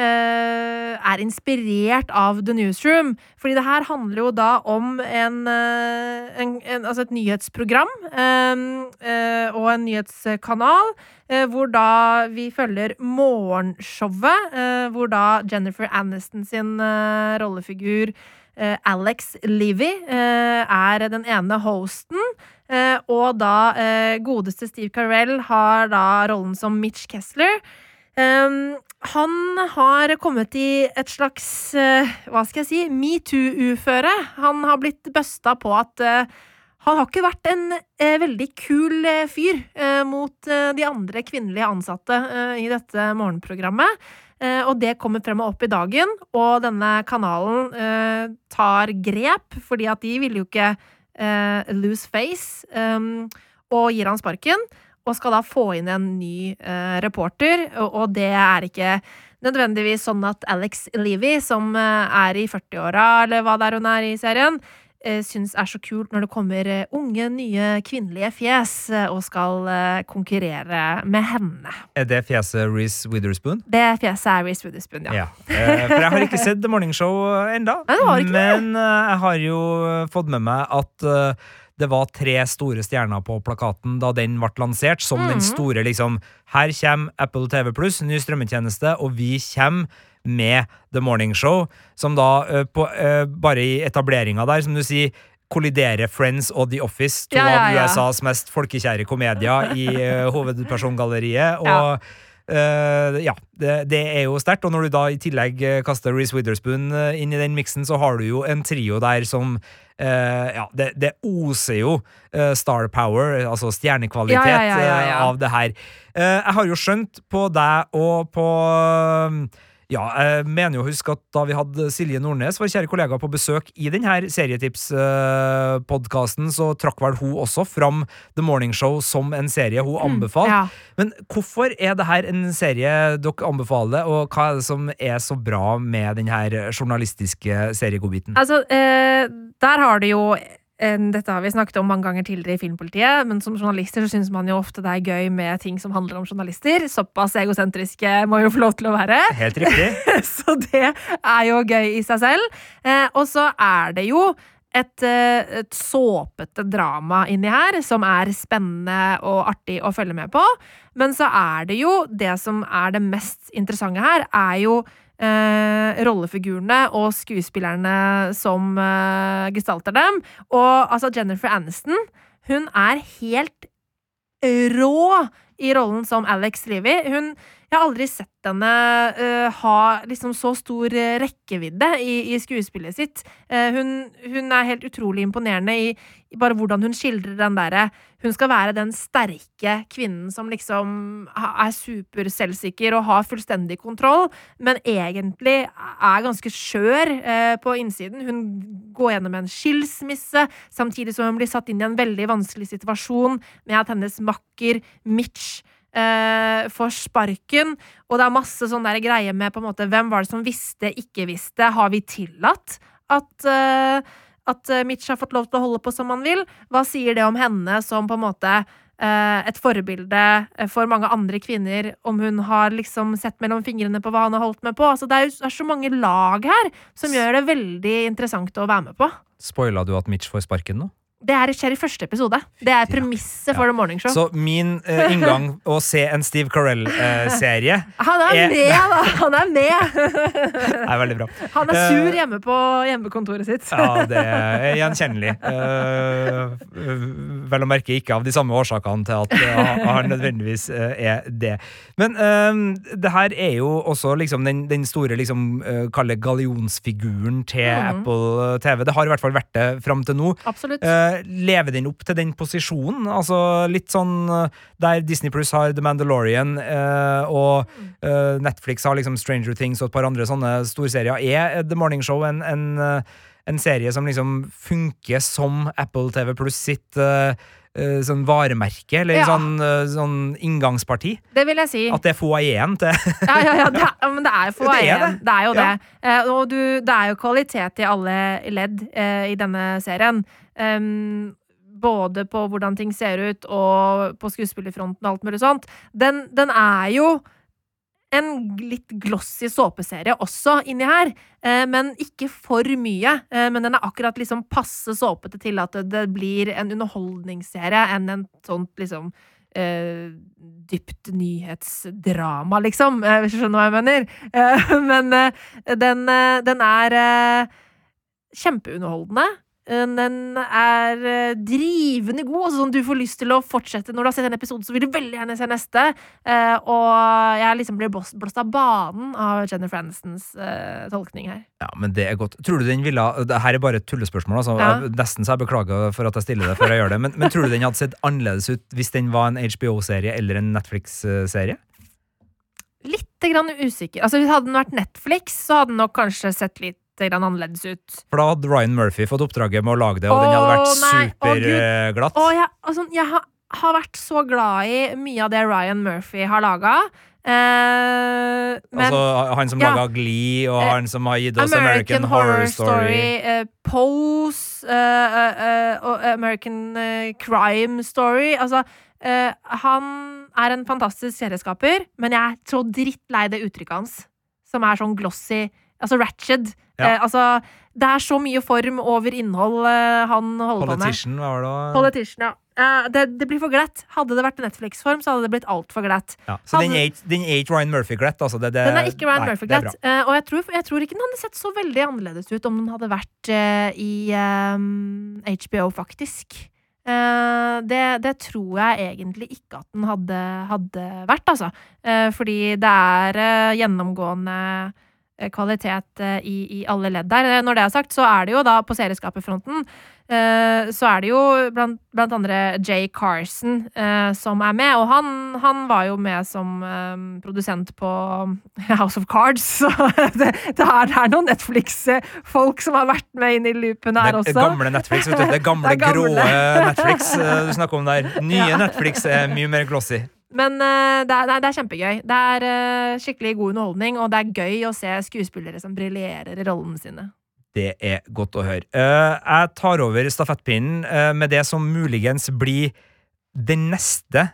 er inspirert av The Newsroom. Fordi det her handler jo da om en, eh, en, en Altså et nyhetsprogram eh, eh, og en nyhetskanal. eh, hvor da vi følger morgenshowet, eh, hvor da Jennifer Aniston sin eh, rollefigur eh, Alex Livy eh, er den ene hosten. Eh, og da eh, godeste Steve Carell har da rollen som Mitch Kessler. Um, han har kommet i et slags eh, hva skal jeg si metoo-uføre. Han har blitt busta på at eh, han har ikke vært en eh, veldig kul fyr mot de andre kvinnelige ansatte i dette morgenprogrammet. Og det kommer frem og opp i dagen, og denne kanalen tar grep, fordi at de vil jo ikke lose face, og gir han sparken. Og skal da få inn en ny eh, reporter, og, og det er ikke nødvendigvis sånn at Alex Levy, som eh, er i 40-åra, eller hva det er hun er i serien, uh, syns er så kult når det kommer uh, unge, nye kvinnelige fjes uh, og skal konkurrere med henne. Er det fjeset Reece Witherspoon? Det fjeset er Reece Witherspoon, ja. ja. for jeg har ikke sett The Morning Show ennå. Men jeg har jo fått med meg at det var tre store stjerner på plakaten da den ble lansert, som mm. den mhm. store liksom Her kommer Apple TV Pluss, ny strømmetjeneste, og vi kommer med The Morning Show, som da uh, på, uh, bare i etableringa der, som du sier, kolliderer Friends og The Office, to ja, ja, ja. av USAs mest folkekjære komedier, i uh, hovedpersongalleriet. Og Uh, ja, det, det, er jo sterkt. Og når du da i tillegg kaster Reece Witherspoon inn i den miksen, så har du jo en trio der som uh, Ja, det, det, oser jo uh, star power, altså stjernekvalitet, ja, ja, av det her. jeg har jo skjønt på deg og på ja, jeg mener jo huske at da vi hadde Silje Nordnes, vår kjære kollega, på besøk i denne serietipspodkasten, så trakk vel hun også fram The Morning Show som en serie hun anbefalte. Mm, ja. Men hvorfor er det her en serie dere anbefaler, og hva er det som er så bra med denne journalistiske seriegodbiten? Altså, eh, der har du jo dette har vi snakket om mange ganger tidligere i Filmpolitiet, men som journalister så syns man jo ofte det er gøy med ting som handler om journalister. Såpass egosentriske må jo få lov til å være. Helt riktig. så det er jo gøy i seg selv. Eh, og så er det jo et, eh, et såpete drama inni her som er spennende og artig å følge med på. Men så er det jo Det som er det mest interessante her, er jo eh, rollefigurene og skuespillerne som eh, gestalter dem. Og altså, Jennifer Aniston, hun er helt rå i rollen som Alex Livy. Hun jeg har aldri sett henne uh, ha liksom så stor uh, rekkevidde i, i, skuespillet sitt. Uh, hun, hun, er helt utrolig imponerende i, i, bare hvordan hun skildrer den derre Hun skal være den sterke kvinnen som liksom er superselvsikker og har fullstendig kontroll, men egentlig er ganske skjør på innsiden. Hun går gjennom en skilsmisse, samtidig som hun blir satt inn i en veldig vanskelig situasjon med at hennes makker Mitch eh, får sparken. Og det er masse sånn der greier med på en måte hvem var det som visste, ikke visste. Har vi tillatt at eh, at eh, Mitch har fått lov til å holde på som han vil? Hva sier det om henne som på en måte eh, et forbilde for mange andre kvinner, om hun har liksom sett mellom fingrene på hva han har holdt med på? Altså, det er, er så mange lag her som gjør det veldig interessant å være med på. Spoila du at Mitch får sparken nå? Det er skjer i første episode. Det er premisset ja. for The Morning Show. Så min uh, inngang å se en Steve Carell-serie uh, Han er, er, med, da! Han er med! det er veldig bra. Han er sur uh, hjemme på hjemmekontoret sitt. ja, det er gjenkjennelig. vel å merke ikke av de samme årsakene til at han nødvendigvis er det. Men det her er jo også liksom den, den store liksom, kalle gallionsfiguren til mm. Apple TV. Det har i hvert fall vært det fram til nå. Absolutt lever den opp til den posisjonen? Altså litt sånn eh, der Disney Plus har The Mandalorian, eh, og eh, Netflix har liksom Stranger Things og et par andre sånne storserier. Er The Morning Show en, en, en serie som liksom funker som Apple TV Plus sitt sånn varemerke, eller ja. sånn, sånn, inngangsparti. Det vil jeg si. At det er foajeen til Ja, ja, ja, det er, men det er foajeen. Det, det, er jo ja. det. Uh, og du, det er jo kvalitet i alle ledd uh, i denne serien. Um, både på hvordan ting ser ut, og på skuespillerfronten og alt mulig sånt. Den, den er jo en litt glossy såpeserie også inni her, eh, men ikke for mye. Eh, men den er akkurat liksom passe såpete til at det, blir en underholdningsserie enn en sånt liksom Uh, dypt nyhetsdrama, liksom, hvis du skjønner hva jeg mener. Uh, men den, den er kjempeunderholdende. Eh, den er eh, drivende god. Altså sånn Du får lyst til å fortsette. Når du har sett en episode, så vil du veldig gjerne se neste. Eh, og jeg liksom blir blåst av banen av Jennifer Anistons tolkning her. Ja, men det er godt. Tror du den ville Det her er bare et tullespørsmål, altså. Ja. Nesten så jeg beklager for at jeg stiller det før jeg gjør det. Men, men tror du den hadde sett annerledes ut hvis den var en HBO-serie eller en Netflix-serie? Litt grann usikker. Altså, hadde den vært Netflix, så hadde den nok kanskje sett litt annerledes ut. For da hadde Ryan Murphy fått oppdraget med å lage det, og Åh, den hadde vært superglatt. Åh, jeg, altså, jeg har, har, vært så glad i mye av det Ryan Murphy har laga. Eh, men altså han som ja. laga Glee, og Eh, han som har gitt oss American, Horror Story. eh, Pose eh, eh, eh, og American Crime Story. Altså, han er en fantastisk serieskaper, men jeg er så drittlei det uttrykket hans, som er sånn glossy. Altså ratchet. Ja. Eh, altså, det er så mye form over innhold eh, han holder på med. Politician, hva var det? Politician, ja. Eh, det, det blir for glatt. Hadde det vært Netflix-form, så hadde det blitt altfor glatt. Ja. Så den Han- er ikke- den er ikke Ryan Murphy-glatt? Altså, det, det, Den er ikke Ryan Murphy det er glatt. eh, og jeg tror, jeg tror ikke den hadde sett så veldig annerledes ut om den hadde vært eh, i ehm, HBO, faktisk. Uh, det, det tror jeg egentlig ikke at den hadde, hadde vært, altså. Uh, fordi det er uh, gjennomgående eh, kvalitet eh, i, i alle ledd der. Eh, Når det er sagt, så er det jo da på serieskaperfronten eh, så er det jo blant, blant andre Jay Carson eh, som er med, og han, han var jo med som eh, produsent på House of Cards, så det, det, er, det er noen Netflix-folk som har vært med inn i loopen her Det også. gamle Netflix, vet du. Det gamle, Det er gamle. grå Netflix eh, du snakker om der. Nye Ja. Netflix er mye mer glossy. Men uh, det, er, nei, det er kjempegøy. Det er uh, skikkelig god underholdning, og det er gøy å se skuespillere som briljerer i rollene sine. Det er godt å høre. Uh, jeg tar over stafettpinnen med det som muligens blir den neste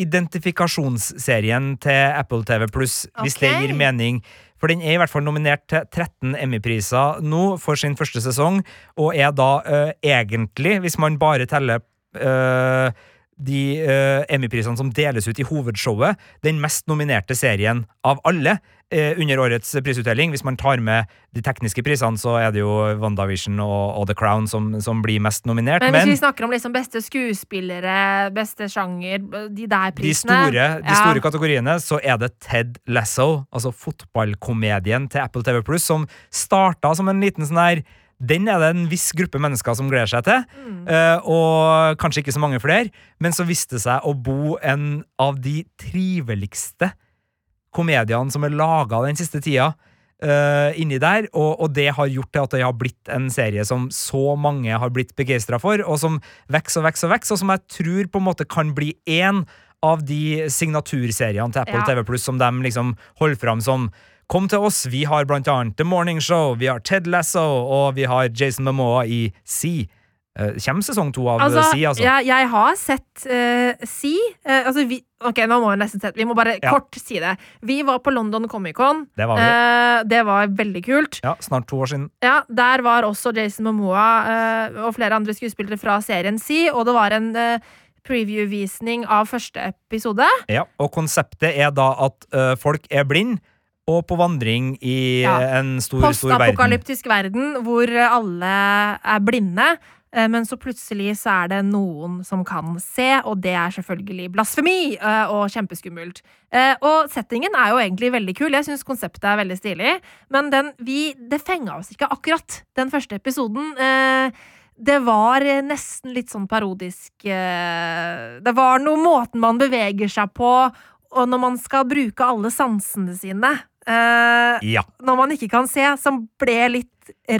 identifikasjonsserien til Apple TV Pluss, hvis det gir mening. For den er i hvert fall nominert til 13 Emmy-priser nå for sin første sesong, og er da egentlig, hvis man bare teller eh, de uh, Emmy-prisene som deles ut i hovedshowet, den mest nominerte serien av alle uh, under årets prisutdeling. Hvis man tar med de tekniske prisene, så er det jo WandaVision og, og The Crown som, som blir mest nominert. Men, Men, hvis vi snakker om liksom beste skuespillere, beste sjanger, de der de prisene store, de Ja. store kategoriene, så er det Ted Lasso, altså fotballkomedien til Apple TV Pluss, som starta som en liten sånn her den er det en viss gruppe mennesker som gleder seg til, Mm. eh, og kanskje ikke så mange flere. Men så viste det seg å bo en av de triveligste komediene som er laga den siste tida, Uh, inni der, og, og det har gjort til at det har blitt en serie som så mange har blitt begeistra for, og som vokser og vokser og vokser, og som jeg tror på en måte kan bli én av de signaturseriene til Apple Ja. TV Pluss som de liksom holder fram som Kom til oss, vi har blant annet The Morning Show, vi har Ted Lasso, og vi har Jason Momoa i Sea. Kjem kommer sesong to av Altså, Sea, altså? jeg, jeg har sett uh, Si. Uh, altså, vi, ok, nå må jeg nesten sett Vi må bare Ja. kort si det. Vi var på London Comic-Con. Det var vi. Eh, det var veldig kult. Ja, snart to år siden. Ja, Der var også Jason Momoa eh, og flere andre skuespillere fra serien Si, og det var en eh, preview-visning av første episode. Ja, og konseptet er da at eh, folk er blind og på vandring i Ja. eh, en stor, stor verden. Postapokalyptisk verden hvor alle er blinde. eh, Men så plutselig så er det noen som kan se, og det er selvfølgelig blasfemi eh, og kjempeskummelt. Og settingen er jo egentlig veldig kul. Jeg syns konseptet er veldig stilig. Men den, vi, det fenga oss ikke akkurat, den første episoden. Det var nesten litt sånn parodisk Det var noe måten man beveger seg på, og når man skal bruke alle sansene sine. Eh, Ja. når man ikke kan se, som ble litt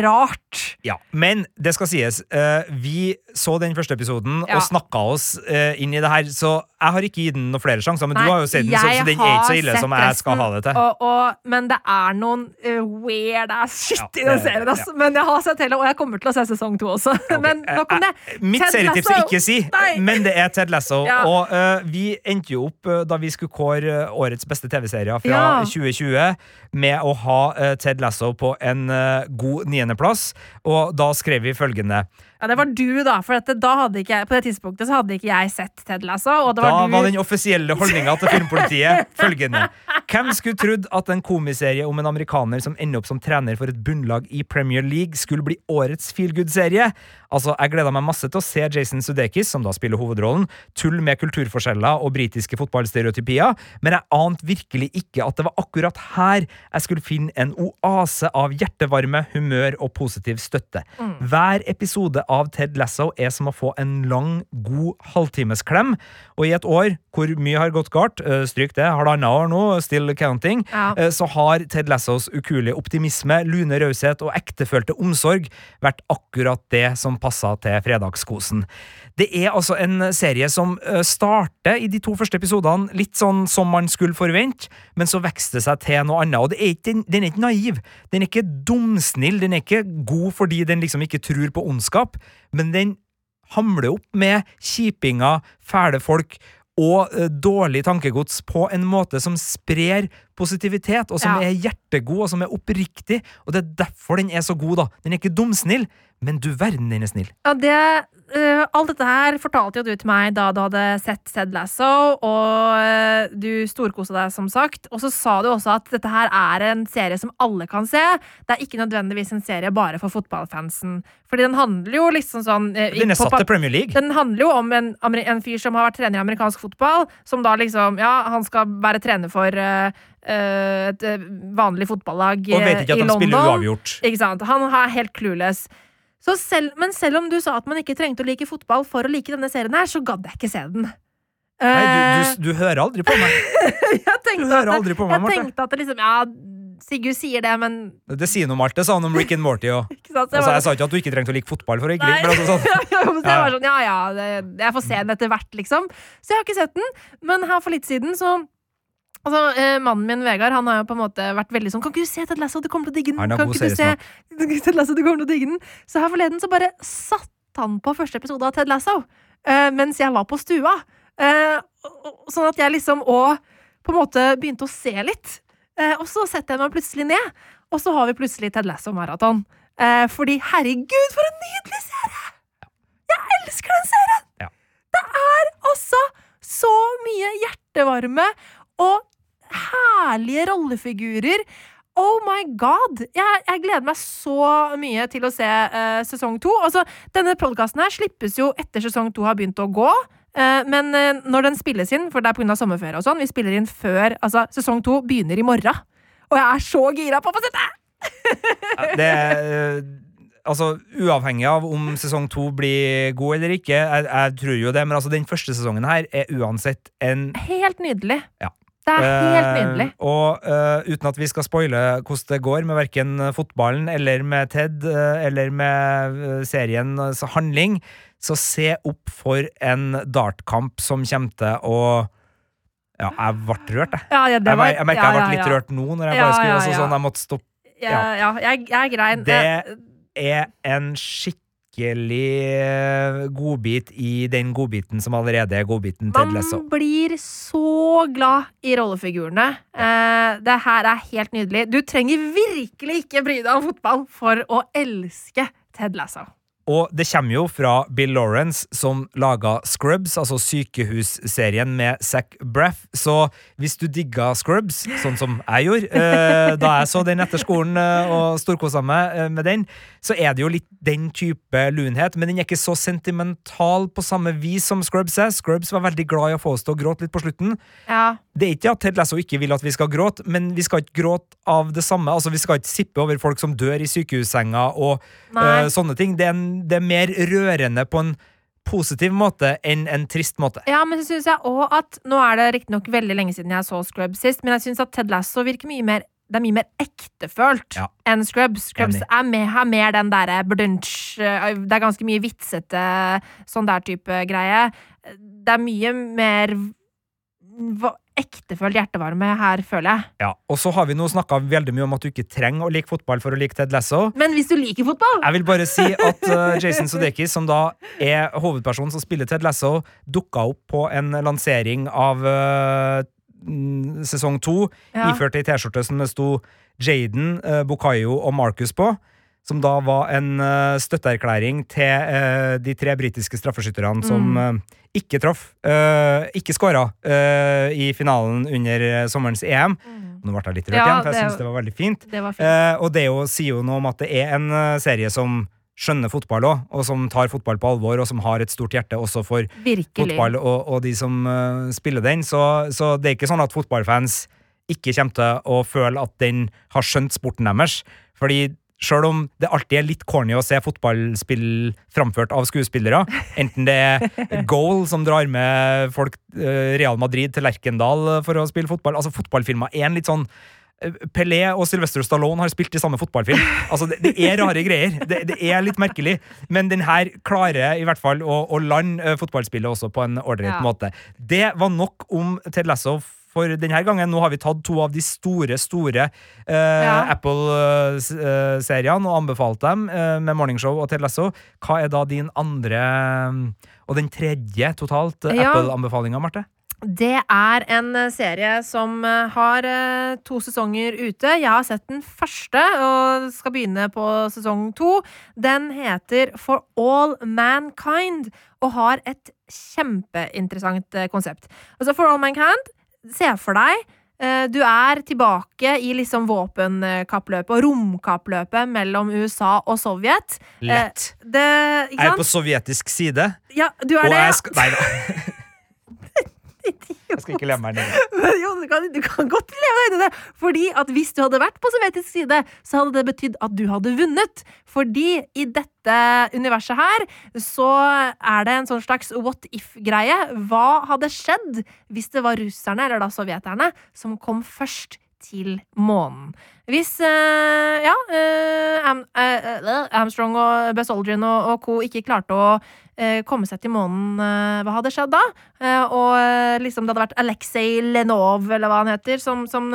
rart. Ja, men det skal sies, eh, vi så den første episoden Ja. og snakka oss eh, inn i det her, så jeg har ikke gitt den noen flere sjanser, men Nei, du har jo sett den, så, så den er ikke så ille som jeg skal ha det til. Og, og, men det er noen eh, weird ass shit Ja, i den serien, serien, Ja. Men jeg har sett hele, og jeg kommer til å se sesong to også. Okay. Men nok om det. Mitt Ted serietips er ikke si, Nei. men det er Ted Lasso. Og uh, vi endte jo opp, da vi skulle kåre årets beste TV-serier fra Ja. 2020, med å ha eh, Ted Lasso på en eh, god niendeplass. Og da skrev vi følgende Ja, det var du, da. For da hadde ikke på det tidspunktet så hadde ikke jeg sett Ted Lasso. Da var du var den offisielle holdninga til filmpolitiet følgende. Hvem skulle trodd at en komiserie om en amerikaner som ender opp som trener for et bunnlag i Premier League, skulle bli årets feelgood-serie? Altså, Jeg gleda meg masse til å se Jason Sudeikis, som da spiller hovedrollen, tull med kulturforskjeller og britiske fotballstereotypier, men jeg ante virkelig ikke at det var akkurat her jeg skulle finne en oase av hjertevarme, humør og positiv støtte. Hver episode av Ted Lasso er som å få en lang, god halvtimesklem. Og i et år hvor mye har gått galt, eh, stryk det, halvannet år nå, still counting, Ja. eh, så har Ted Lassos ukuelige optimisme, lune raushet og ektefølte omsorg vært akkurat det som passa til fredagskosen. Det er altså en serie som eh, starter i de to første episodene litt sånn som man skulle forvente, men så vokser det seg til noe annet. Og det er ikke, den er ikke naiv. Den er ikke dumsnill. Den er ikke god fordi den liksom ikke tror på ondskap, men den hamler opp med kjipinger, fæle folk og eh, dårlig tankegods på en måte som sprer positivitet, og som Ja. er hjertegod, og som er oppriktig. Og det er derfor den er så god, da. Den er ikke dumsnill, men du verden, den er snill. Ja, det, uh, alt dette her fortalte jo du til meg da du hadde sett Ted Lasso, og uh, du storkosa deg, som sagt. Og så sa du også at dette her er en serie som alle kan se. Det er ikke nødvendigvis en serie bare for fotballfansen. Fordi den handler jo liksom sånn uh, Den er satt til Premier League. Den handler jo om en, en fyr som har vært trener i amerikansk fotball, som da liksom Ja, han skal være trener for et øh, vanlig fotballag Og vet ikke at de spiller uavgjort. Ikke sant? Han er helt clueless. Så selv, men selv om du sa at man ikke trengte å like fotball for å like denne serien, her, så gadd jeg ikke se den. Nei, Eh, du, du, du hører aldri på meg. jeg tenkte at, aldri på meg, jeg tenkte at det liksom Ja, Sigurd sier det, men Det sier noe om alt. Det sa han om Rick and Morty òg. Altså, jeg sa ikke at du ikke trengte å like fotball for å ikke like, men sånn. Ja, sånn, ja ja, det, jeg får se den etter hvert, liksom. Så jeg har ikke sett den. Men her for litt siden så Altså, eh, Mannen min Vegard han har jo på en måte vært veldig sånn Kan ikke du se Ted Lasso, du kommer til å digge den? Kan ikke du se. Ted Lasso, du kommer til å digge den? Så her forleden så bare satt han på første episode av Ted Lasso eh, mens jeg var på stua. Eh, sånn at jeg liksom òg på en måte begynte å se litt. Eh, og så setter jeg meg plutselig ned, og så har vi plutselig Ted Lasso-maraton. Eh, fordi herregud, for en nydelig serie! Jeg elsker den serien! Ja. Det er altså så mye hjertevarme og herlige rollefigurer. Oh my god! Jeg, jeg gleder meg så mye til å se uh, sesong to. Altså, denne podkasten her slippes jo etter sesong to har begynt å gå. Eh, men eh, når den spilles inn, for det er pga. sommerferie og sånn, vi spiller inn før Altså, sesong to begynner i morgen. Og jeg er så gira på å få sett det! Det Altså, uavhengig av om sesong to blir god eller ikke, jeg, jeg tror jo det, men altså, den første sesongen her er uansett en Helt nydelig. Ja. Det er helt Eh, nydelig. og uh, uten at vi skal spoile hvordan det går med verken fotballen eller med Ted eh, eller med uh, seriens handling, så se opp for en dartkamp som kommer til å Ja, jeg ble rørt, jeg. Ja, ja, Jeg, var, jeg merker ja, jeg ble litt rørt nå, når jeg bare skulle altså, sånn, Jeg måtte stoppe. Ja, ja, jeg, jeg grein. Det Eh, er en skikkelig eh, godbit i den godbiten som allerede er godbiten Ted Lesso. Man blir så glad i rollefigurene. Eh, det her er helt nydelig. Du trenger virkelig ikke bry deg om fotball for å elske Ted Lasso. Og det kommer jo fra Bill Lawrence, som laga Scrubs, altså sykehusserien med Zac Braff. Så hvis du digga Scrubs, sånn som jeg gjorde eh, da jeg så den etter skolen eh, og storkosa meg eh, med den, så er det jo litt den type lunhet, men den er ikke så sentimental på samme vis som Scrubs er. Scrubs var veldig glad i å få oss til å gråte litt på slutten. Ja, Det er ikke at Ted Lasso ikke vil at vi skal gråte, men vi skal ikke gråte av det samme. Altså, Vi skal ikke sippe over folk som dør i sykehussenga og eh, sånne ting. Det er, en, det er mer rørende på en positiv måte enn en trist måte. ja men så syns jeg òg at Nå er det riktignok veldig lenge siden jeg så Scrubs sist, men jeg syns at Ted Lasso virker mye mer det er mye mer ektefølt Ja. enn Scrubs. Scrubs er mer, har mer den derre brunch eh, Det er ganske mye vitsete sånn der type greie. Det er mye mer ektefølt hjertevarme her, føler jeg. Ja, Og så har vi nå snakka veldig mye om at du ikke trenger å like fotball for å like Ted Lasso. Men hvis du liker fotball Jeg vil bare si at eh, Jason Sudeikis, som da er hovedpersonen som spiller Ted Lasso, dukka opp på en lansering av mm, sesong to, Ja. iført ei T-skjorte som det sto Jaden, uh, Bukayo og Marcus på. Som da var en uh, støtteerklæring til uh, de tre britiske straffeskytterne som Mm. eh, ikke traff, ikke skåra i finalen under sommerens EM. Nå ble jeg litt rørt Ja, igjen, for jeg syns det var veldig fint. Det var fint. Eh, og det jo, sier jo noe om at det er en serie som skjønner fotball òg, og som tar fotball på alvor, og som har et stort hjerte også for Virkelig. fotball og, og de som spiller den. Så, så det er ikke sånn at fotballfans ikke kommer til å føle at den har skjønt sporten deres. Fordi Sjøl om det alltid er litt corny å se fotballspill framført av skuespillere. Enten det er Goal, som drar med folk eh, Real Madrid til Lerkendal for å spille fotball. Altså Fotballfilmer er en litt sånn eh, Pelé og Sylvester Stallone har spilt i samme fotballfilm. Altså, det, det er rare greier. Det, det, er litt merkelig. Men den her klarer i hvert fall å, å lande eh, fotballspillet også på en ålreit Ja. måte. Det var nok om Ted Lasso for denne gangen. Nå har vi tatt to av de store, store eh, Ja. Apple-seriene og anbefalt dem eh, med Morningshow og Ted Lasso. Hva er da din andre og den tredje totalt eh, Ja. Apple-anbefalinga, Marte? Det er en eh, serie som eh, har to sesonger ute. Jeg har sett den første og skal begynne på sesong to. Den heter For All Mankind og har et kjempeinteressant konsept. Altså For All Mankind, se for deg eh, du er tilbake i liksom våpenkappløpet og romkappløpet mellom USA og Sovjet. Lett. Eh, det, Jeg er på sovjetisk side, Ja, du og er det. jeg skal Nei da. Skal ikke leve meg ned. Jo, du kan, du kan godt leve deg inn i det. Fordi at hvis du hadde vært på sovjetisk side, så hadde det betydd at du hadde vunnet. Fordi i dette universet her, så er det en sånn slags what if-greie. Hva hadde skjedd hvis det var russerne, eller da sovjeterne, som kom først til månen? Hvis uh, ja, uh, Am, uh, Armstrong og Buzz Aldrin og, og co. ikke klarte å komme seg til månen, hva hadde skjedd da? Og liksom det hadde vært Alexei Lenov, eller hva han heter, som, som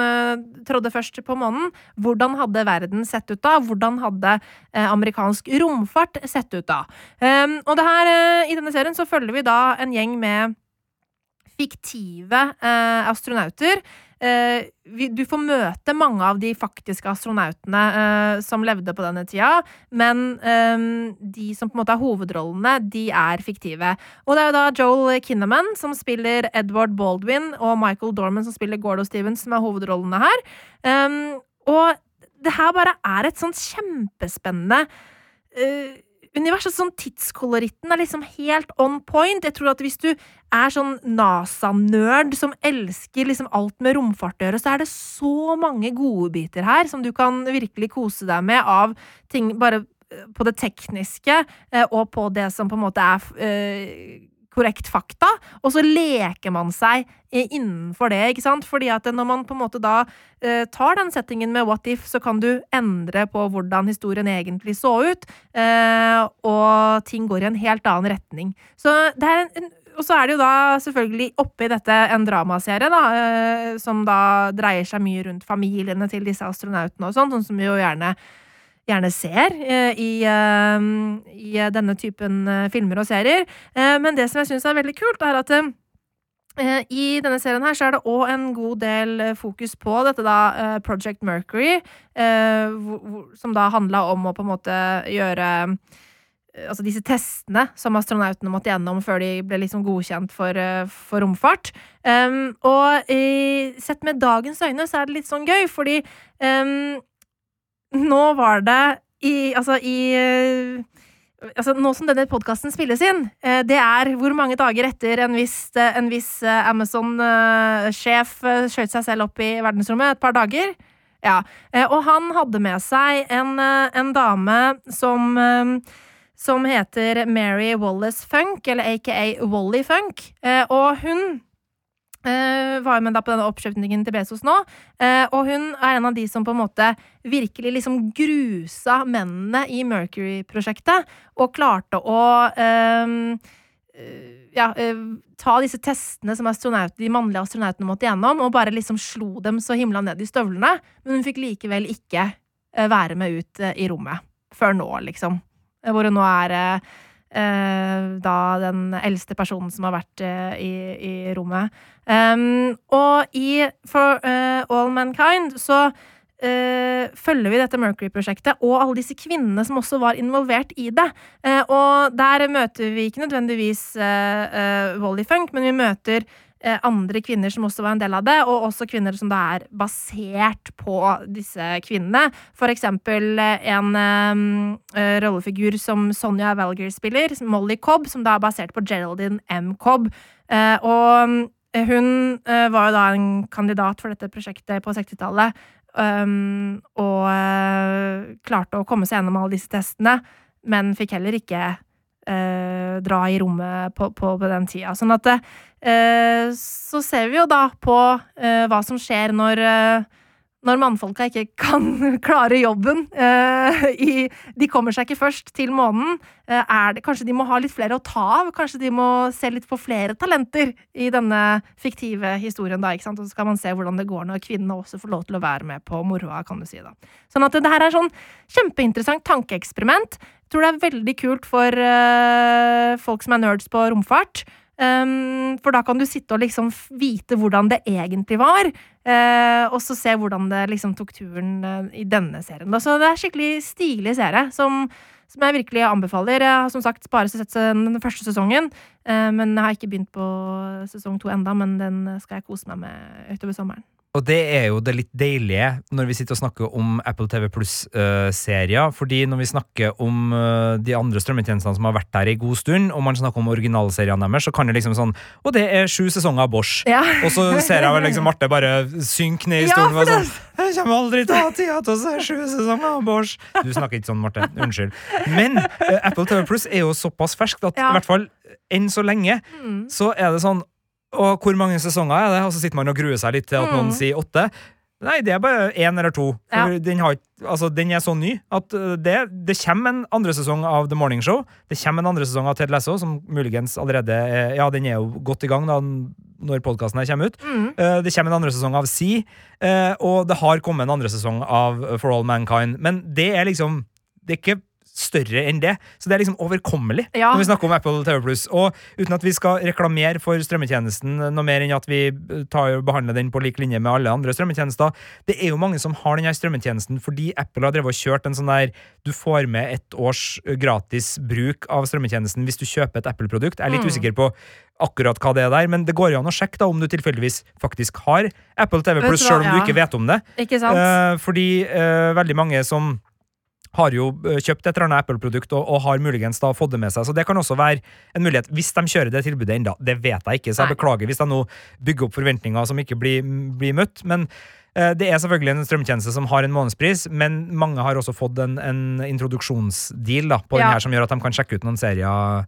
trådde først på månen. Hvordan hadde verden sett ut da? Hvordan hadde amerikansk romfart sett ut da? Um, og det her, i denne serien så følger vi da en gjeng med fiktive astronauter. Eh, du får møte mange av de faktiske astronautene eh, som levde på denne tida, men eh, de som på en måte er hovedrollene, de er fiktive. Og det er jo da Joel Kinnaman som spiller Edward Baldwin, og Michael Dorman som spiller Gordo Stevens, som er hovedrollene her. Um, og det her bare er et sånt kjempespennende univers. Altså, sånn tidskoloritten er liksom helt on point. Jeg tror at hvis du er sånn NASA-nerd som elsker liksom alt med romfart å gjøre, så er det så mange godbiter her som du kan virkelig kose deg med av ting bare eh, på det tekniske eh, og på det som på en måte er eh, korrekt fakta, og så leker man seg eh, innenfor det, ikke sant? Fordi at når man på en måte da eh, tar den settingen med what if, så kan du endre på hvordan historien egentlig så ut, eh, og ting går i en helt annen retning. Så det er en, en og så er det jo da selvfølgelig oppi dette en dramaserie, da, eh, som da dreier seg mye rundt familiene til disse astronautene og sånn, sånn som vi jo gjerne gjerne ser eh, i, eh, i denne typen eh, filmer og serier. Eh, men det som jeg syns er veldig kult, er at eh, i denne serien her så er det òg en god del eh, fokus på dette da eh, Project Mercury, eh, som da handla om å på en måte gjøre eh, Altså disse testene som astronautene måtte gjennom før de ble liksom godkjent for, eh, for romfart. Um, og i, sett med dagens øyne så er det litt sånn gøy, fordi um, nå var det i Altså i Altså, nå som denne podkasten spilles inn, eh, det er hvor mange dager etter en viss, eh, viss eh, Amazon-sjef skjøt seg selv opp i verdensrommet? Et par dager? Ja. Og han hadde med seg en, en dame som som heter Mary Wallace Funk, eller aka Wally Funk. Og hun eh, var med da på denne oppkjøpningen til Bezos nå. Uh, og hun er en av de som på en måte virkelig liksom grusa mennene i Mercury-prosjektet, og klarte å uh, ja, ta disse testene som de mannlige astronautene måtte gjennom, og bare liksom slo dem så himla ned i støvlene. Men hun fikk likevel ikke være med ut i rommet. Før nå, liksom. Hvor hun nå er da den eldste personen som har vært eh, i, i rommet. Um, og i For eh, All Mankind så Uh, følger vi dette Mercury-prosjektet og alle disse kvinnene som også var involvert i det. Uh, og der møter vi ikke nødvendigvis uh, Wally Funk, men vi møter eh, andre kvinner som også var en del av det, og også kvinner som da er basert på disse kvinnene. For eksempel eh, en um, rollefigur som Sonja Valger spiller, Molly Cobb, som da er basert på Geraldine M. Cobb. Uh, og eh, hun uh, var jo da en kandidat for dette prosjektet på 60-tallet, Um, og uh, klarte å komme seg gjennom alle disse testene, men fikk heller ikke dra i rommet på, på, på den tida. Sånn at så ser vi jo da på hva som skjer når når mannfolka ikke kan klare jobben eh, i, De kommer seg ikke først til månen. Eh, det, kanskje de må ha litt flere å ta av? Kanskje de må se litt på flere talenter i denne fiktive historien, da, ikke sant? Og så skal man se hvordan det går når kvinnene også får lov til å være med på moroa, kan du si, da. Sånn at det her er sånn kjempeinteressant tankeeksperiment. Jeg tror det er veldig kult for eh, folk som er nerds på romfart. Um, for da kan du sitte og liksom vite hvordan det egentlig var, uh, og så se hvordan det liksom tok turen uh, i denne serien. Så det er skikkelig stilig serie som, som, jeg virkelig anbefaler. Jeg har som sagt bare sett den første sesongen, uh, men jeg har ikke begynt på sesong to enda, men den skal jeg kose meg med utover sommeren. Og det er jo det litt deilige når vi sitter og snakker om Apple TV Pluss-serier. Uh, fordi når vi snakker om uh, de andre strømmetjenestene som har vært der i god stund, og man snakker om originalseriene deres, så kan det liksom sånn Og det er sju sesonger av Bosch. Ja. og så ser jeg vel liksom Marte bare synke ned i stolen. Ja, sånn, jeg kommer aldri til å ha tida til å se sju sesonger av Bosch. Du snakker ikke sånn, Marte. Unnskyld. Men uh, Apple TV Pluss er jo såpass ferskt at ja. i hvert fall enn så lenge mm. så er det sånn og hvor mange sesonger er det? Og så sitter man og gruer seg litt til at noen mm. sier åtte. Nei, det er bare én eller to. Ja. Den, har, altså, den, er så ny at uh, det, det, kommer en andre sesong av The Morning Show. Det kommer en andre sesong av Ted Lasso, som muligens allerede er, Ja, den er jo godt i gang da, når podkasten kommer ut. Mm. Uh, det kommer en andre sesong av Sea, uh, og det har kommet en andre sesong av For All Mankind. Men det er liksom Det er ikke større enn det. Så det er liksom overkommelig ja. når vi snakker om Apple TV. Og uten at vi skal reklamere for strømmetjenesten noe mer enn at vi tar behandler den på lik linje med alle andre strømmetjenester, det er jo mange som har denne strømmetjenesten fordi Apple har drevet og kjørt en sånn der du får med et års gratis bruk av strømmetjenesten hvis du kjøper et Apple-produkt. Jeg er litt mm. usikker på akkurat hva det er der, men det går jo an å sjekke da om du tilfeldigvis faktisk har Apple TV Pluss, sjøl om ja. du ikke vet om det. Ikke sant? Uh, fordi uh, veldig mange som har jo eh, kjøpt et eller annet Apple-produkt og, og, har muligens da fått det med seg. Så det kan også være en mulighet, hvis de kjører det tilbudet ennå. Det vet jeg ikke, så jeg Nei. beklager hvis jeg nå bygger opp forventninger som ikke blir, blir møtt. Men eh, det er selvfølgelig en strømtjeneste som har en månedspris, men mange har også fått en, en introduksjonsdeal da, på ja. den her som gjør at de kan sjekke ut noen serier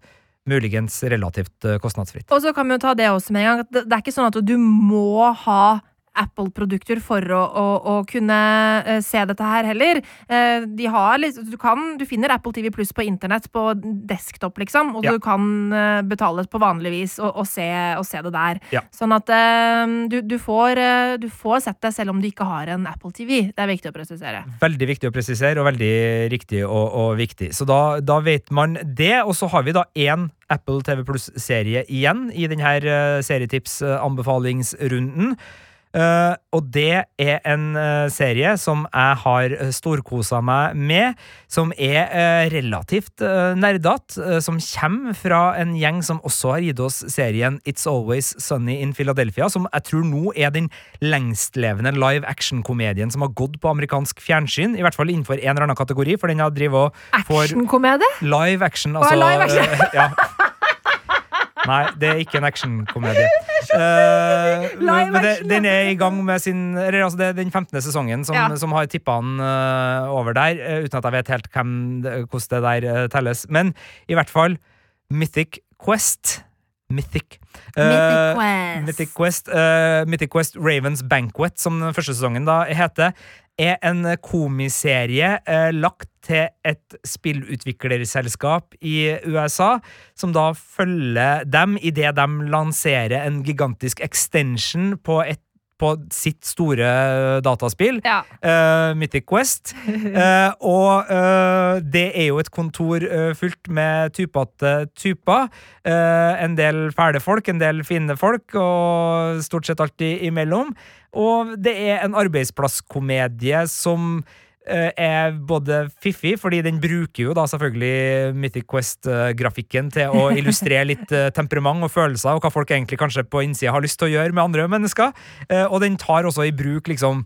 muligens relativt eh, kostnadsfritt. Og så kan vi jo ta det også med en gang. Det er ikke sånn at du må ha Apple-produkter for å, å, å kunne uh, se dette her heller. Uh, de har du, kan, du finner Apple TV Pluss på internett på desktop, liksom, og ja. du kan uh, betale på vanlig vis og, og, se, og se, det der. Ja. Sånn at du, du, får, du, får, sett det selv om du ikke har en Apple TV. Det er viktig å presisere. Veldig viktig å presisere, og veldig riktig og, og viktig. Så da, da, vet man det. Og så har vi da én Apple TV Pluss-serie igjen i denne serietips-anbefalingsrunden. Uh, og det er en uh, serie som jeg har storkosa meg med, som er uh, relativt uh, nerdete, som kommer fra en gjeng som også har gitt oss serien It's Always Sunny in Philadelphia, som jeg tror nå er den lengstlevende live action-komedien som har gått på amerikansk fjernsyn, i hvert fall innenfor en eller annen kategori, for den har drevet og Actionkomedie? Live action, altså. live action. ja. Nei, det er ikke en actionkomedie. Uh, men det, den er i gang med sin altså Det er den 15. sesongen som, ja. som har tippa den uh, over der, uh, uten at jeg vet helt hvem, hvordan det der telles. Men i hvert fall Mythic Quest. Mythic. Mythic Quest. Mythic Quest, Mythic Quest Ravens Banquet, som den første sesongen da heter, er en komiserie eh, lagt til et spillutviklerselskap i USA, som da følger dem idet de lanserer en gigantisk extension på et på sitt store dataspill, ja. uh, Mythic Quest. Uh, og uh, det er jo et kontor fullt med typete typer. en del fæle folk, en del fine folk, og stort sett alltid imellom. Og det er en arbeidsplasskomedie som Eh, er både fiffig, fordi den bruker jo da selvfølgelig Mythic Quest-grafikken til å illustrere litt eh, temperament og følelser, og hva folk egentlig kanskje på innsida har lyst til å gjøre med andre mennesker. Eh, og den tar også i bruk liksom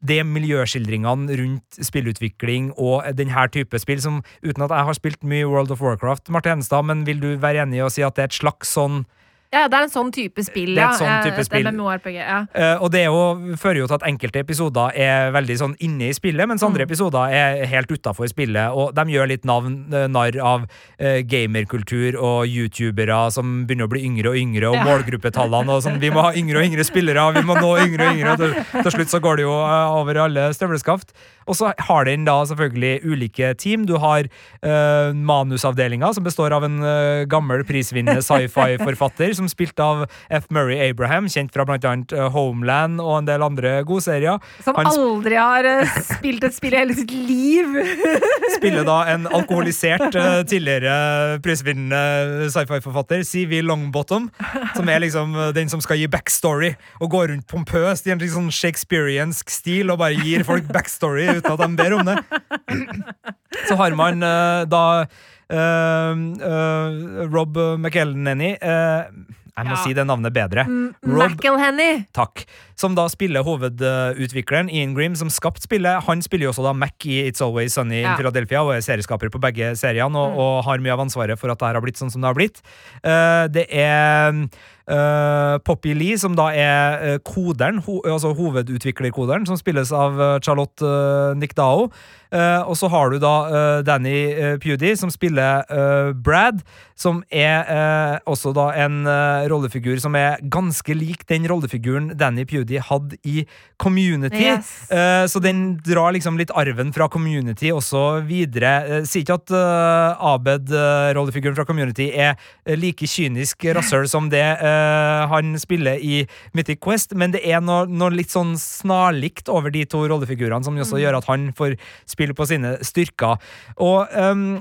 det miljøskildringene rundt spillutvikling og denne type spill, som uten at jeg har spilt mye World of Warcraft, Marte Henstad, men vil du være enig i å si at det er et slags sånn Ja, det er en sånn type spill, Det er ja. et sånn type spill. spill. MMORPG, ja. Uh, og det jo, fører jo til at enkelte episoder er veldig sånn inne i spillet, mens Mm. andre episoder er helt utafor spillet. Og de gjør litt navn, eh, narr av uh, gamerkultur og youtubere som begynner å bli yngre og yngre, og Ja. målgruppetallene og sånn. Vi må ha yngre og yngre spillere, vi må nå yngre og yngre. Til, til slutt så går det jo uh, over alle støvleskaft. Og så har den da selvfølgelig ulike team. Du har uh, manusavdelinga, som består av en gammel prisvinnende sci-fi-forfatter, som spilte av F. Murray Abraham, kjent fra annet eh, Homeland og en del andre godserier. Som Han aldri har eh, spilt et spill i hele sitt liv. spiller da en alkoholisert eh, tidligere prisvinnende sci-fi-forfatter, C.V. Longbottom, som er liksom den som skal gi backstory, og går rundt pompøst i en litt sånn shakespeariansk stil og bare gir folk backstory uten at de ber om det. Så har man uh, da uh, Rob McElhenny Jeg må Ja. si det navnet bedre. Rob McElhenny. Takk. Som da spiller hovedutvikleren Ian Grimm, som skapt spillet. Han spiller jo også da Mac i It's Always Sunny Ja. in Philadelphia og er serieskaper på begge seriene og, og har mye av ansvaret for at det her har blitt sånn som det har blitt. Uh, det er uh, Poppy Lee, som da er koderen, ho altså hovedutviklerkoderen, som spilles av Charlotte uh, Nickdao. Eh, og så har du da uh, Danny uh, Pewdie, som spiller Brad, som er også da en rollefigur som er ganske lik den rollefiguren Danny Pewdie hadde i Community. Yes. Så den drar liksom litt arven fra Community også videre. Sier ikke at Abed, rollefiguren fra Community, er like kynisk rasshøl som det han spiller i Mythic Quest, men det er noe, noe litt sånn snarlikt over de to rollefigurene, som også gjør at han får spille på sine styrker. Og um,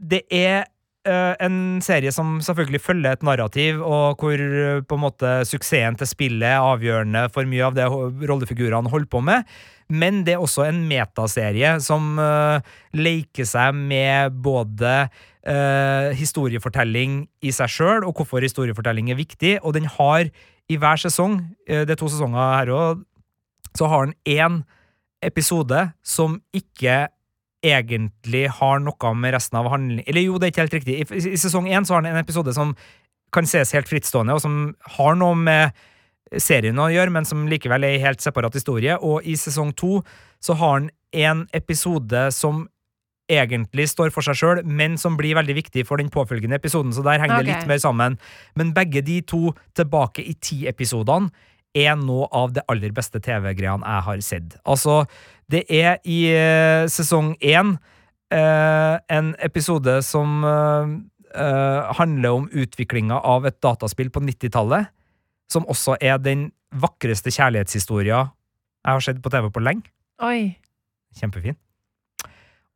det er uh, en serie som selvfølgelig følger et narrativ, og hvor uh, på en måte suksessen til spillet er avgjørende for mye av det rollefigurene holder på med. Men det er også en metaserie som uh, leker seg med både historiefortelling i seg sjøl, og hvorfor historiefortelling er viktig. Og den har i hver sesong, det er to sesonger her òg, så har den én episode som ikke egentlig har noe med resten av handlingen Eller jo, det er ikke helt riktig. I, i, sesong én så har han en episode som kan ses helt frittstående, og som har noe med serien å gjøre, men som likevel er en helt separat historie. Og i sesong to så har han en episode som egentlig står for seg sjøl, men som blir veldig viktig for den påfølgende episoden, så der henger det litt mer sammen. Men begge de to tilbake i ti episodene er noe av det aller beste TV-greiene jeg har sett. Altså, det er i eh, sesong én eh, en episode som eh, eh, handler om utviklinga av et dataspill på 90-tallet, som også er den vakreste kjærlighetshistoria jeg har sett på TV på lenge. Oi. Kjempefin.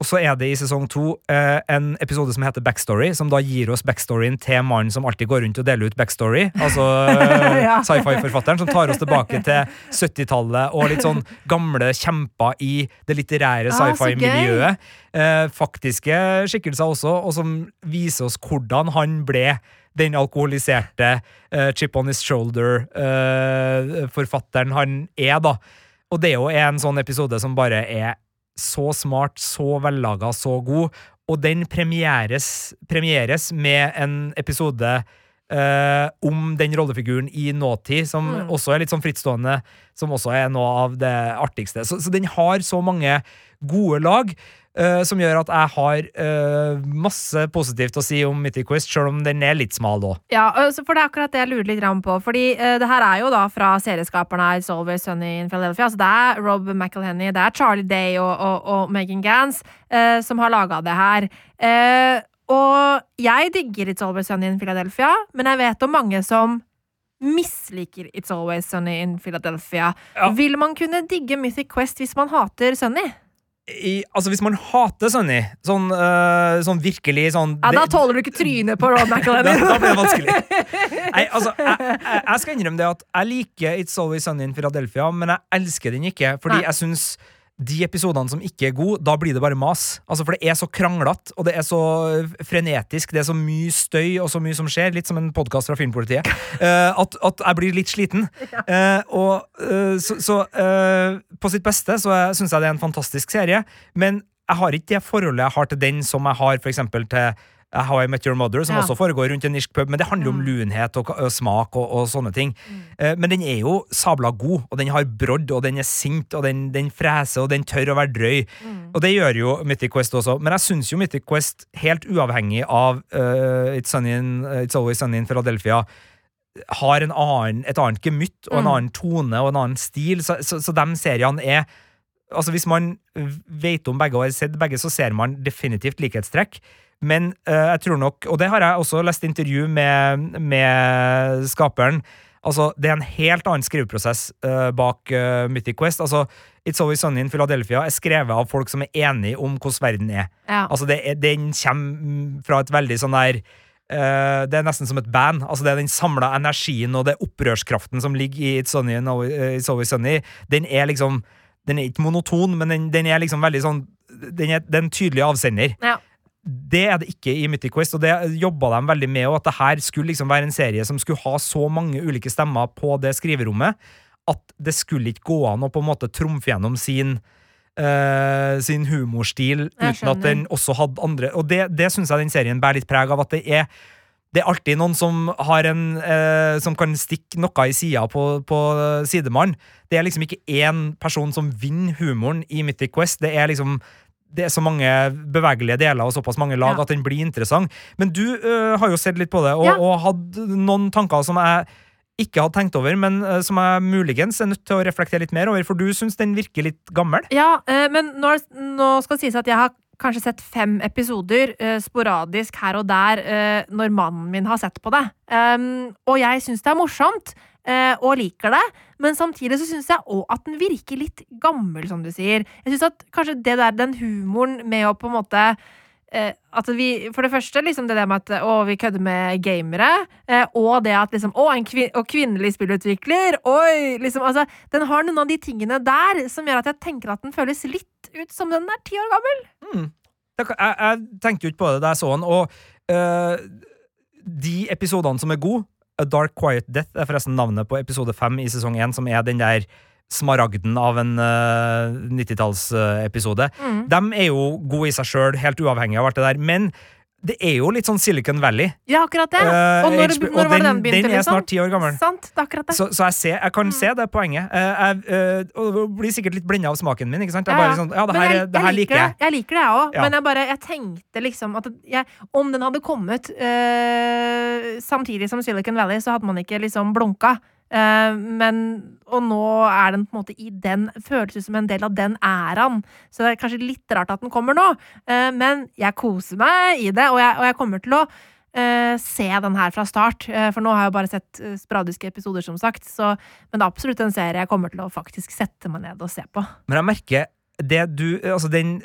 Og så er det i sesong to eh, en episode som heter Backstory, som da gir oss backstoryen til mannen som alltid går rundt og deler ut backstory. Altså eh, Ja. sci-fi-forfatteren som tar oss tilbake til 70-tallet og litt sånn gamle kjemper i det litterære Ah, sci-fi-miljøet. Eh, faktiske skikkelser også, og som viser oss hvordan han ble den alkoholiserte eh, chip on his shoulder-forfatteren han er, da. Og det er jo en sånn episode som bare er så smart, så vellaga, så god. Og den premieres, premieres med en episode Uh, om den rollefiguren i nåtid, som Mm. også er litt sånn frittstående, som også er noe av det artigste. Så, så den har så mange gode lag. Eh, som gjør at jeg har uh, masse positivt å si om Mythic Quest, sjøl om den er litt smal òg. Ja, altså, for det er akkurat det jeg lurer litt på. Fordi uh, det her er jo da fra serieskaperne It's Always Sunny in Philadelphia. Altså, det er Rob McElhenney, det er Charlie Day og, og, og Megan Gans eh, som har laga det her. Eh, og jeg digger It's Always Sunny in Philadelphia, men jeg vet om mange som misliker It's Always Sunny in Philadelphia. Ja. Vil man kunne digge Mythic Quest hvis man hater Sunny? I, altså Hvis man hater Sunny, sånn, eh, sånn virkelig sånn Ja, Da tåler du ikke trynet på Rob da, da blir det vanskelig. Nei, altså, jeg, jeg, jeg skal innrømme det at jeg liker It's Always Sunny in Philadelphia, men jeg elsker den ikke, fordi Nei. jeg syns de episodene som ikke er gode, da blir det bare mas. Altså, For det er så kranglete, og det er så frenetisk, det er så mye støy og så mye som skjer, litt som en podkast fra Filmpolitiet, uh, at, at jeg blir litt sliten. Uh, og uh, så, så eh, på sitt beste så syns jeg det er en fantastisk serie, men jeg har ikke det forholdet jeg har til den som jeg har for eksempel til How I Met Your Mother, som Ja. også foregår rundt en irsk pub, men det handler om lunhet og, og smak og, og sånne ting. Eh, men den er jo sabla god, og den har brodd, og den er sint, og den, den freser, og den tør å være drøy. Og det gjør jo Mythic Quest også, men jeg syns jo Mythic Quest, helt uavhengig av uh, It's, Sunny in, It's Always Sunny in Philadelphia, har en annen, et annet gemytt og en Mm. annen tone og en annen stil, så, så, så de seriene er Altså Hvis man vet om begge og har sett begge, så ser man definitivt likhetstrekk. Men eh, jeg tror nok, og det har jeg også lest intervju med, med skaperen Altså, Det er en helt annen skriveprosess uh, bak uh, Mythic Quest. Altså, It's Always Sunny in Philadelphia er skrevet av folk som er enige om hvordan verden er. Ja. Altså, det er, Den kommer fra et veldig sånn der uh, Det er nesten som et band. Altså, det er den samla energien og det opprørskraften som ligger i It's, Sunny and It's Always Sunny. Den er liksom Den er ikke monoton, men den, den er liksom veldig sånn den er, er en tydelig avsender. Ja. Det er det ikke i Mythic Quest, og det jobba de veldig med. Og at det her skulle liksom være en serie som skulle ha så mange ulike stemmer på det skriverommet at det skulle ikke gå an å på en måte trumfe gjennom sin uh, sin humorstil uten at den også hadde andre Og det, det syns jeg den serien bærer litt preg av. At det er det er alltid noen som har en uh, Som kan stikke noe i sida på, på sidemannen. Det er liksom ikke én person som vinner humoren i Mythic Quest. Det er liksom det er så mange bevegelige deler og såpass mange lag Ja. at den blir interessant. Men du uh, har jo sett litt på det, og, Ja. og hadde noen tanker som jeg ikke hadde tenkt over, men uh, som jeg muligens er nødt til å reflektere litt mer over, for du syns den virker litt gammel? Ja, uh, men nå, nå skal det sies at jeg har kanskje sett fem episoder uh, sporadisk her og der uh, når mannen min har sett på det. Um, og jeg syns det er morsomt, og liker det, men samtidig så syns jeg òg at den virker litt gammel, som du sier. Jeg syns at kanskje det der, den humoren med å på en måte eh, at vi, For det første liksom det der med at å, vi kødder med gamere, eh, og det at liksom Å, en kvin og kvinnelig spillutvikler! Oi! liksom, altså, Den har noen av de tingene der som gjør at jeg tenker at den føles litt ut som den er ti år gammel. Mm. Jeg, jeg tenkte jo ikke på det da jeg så den, og øh, de episodene som er gode A Dark Quiet Death er forresten navnet på episode fem i sesong én, som er den der smaragden av en uh, 90-tallsepisode. Mm. De er jo gode i seg sjøl, helt uavhengig av alt det der. Men det er jo litt sånn Silicon Valley. Ja, akkurat det. Uh, og når, HBO når var det den begynte, den er liksom? snart ti år gammel. Sant, det er akkurat det. Så, så jeg, ser, jeg kan Mm. se det poenget. Uh, jeg, uh, og blir sikkert litt blenda av smaken min. ikke sant? Jeg Ja, ja. sånn, ja, det her, jeg, det her liker jeg. Jeg liker det, jeg òg. Ja. Men jeg bare jeg tenkte liksom at jeg, om den hadde kommet samtidig som Silicon Valley, så hadde man ikke liksom blunka. Eh, men Og nå er den på en måte i den Føles ut som en del av den æraen. Så det er kanskje litt rart at den kommer nå. Eh, men jeg koser meg i det, og jeg, og jeg kommer til å Uh, se den her fra start. Uh, for nå har jeg jo bare sett uh, sporadiske episoder, som sagt. Så, men det er absolutt en serie jeg kommer til å faktisk sette meg ned og se på. Men jeg merker det du Altså, den,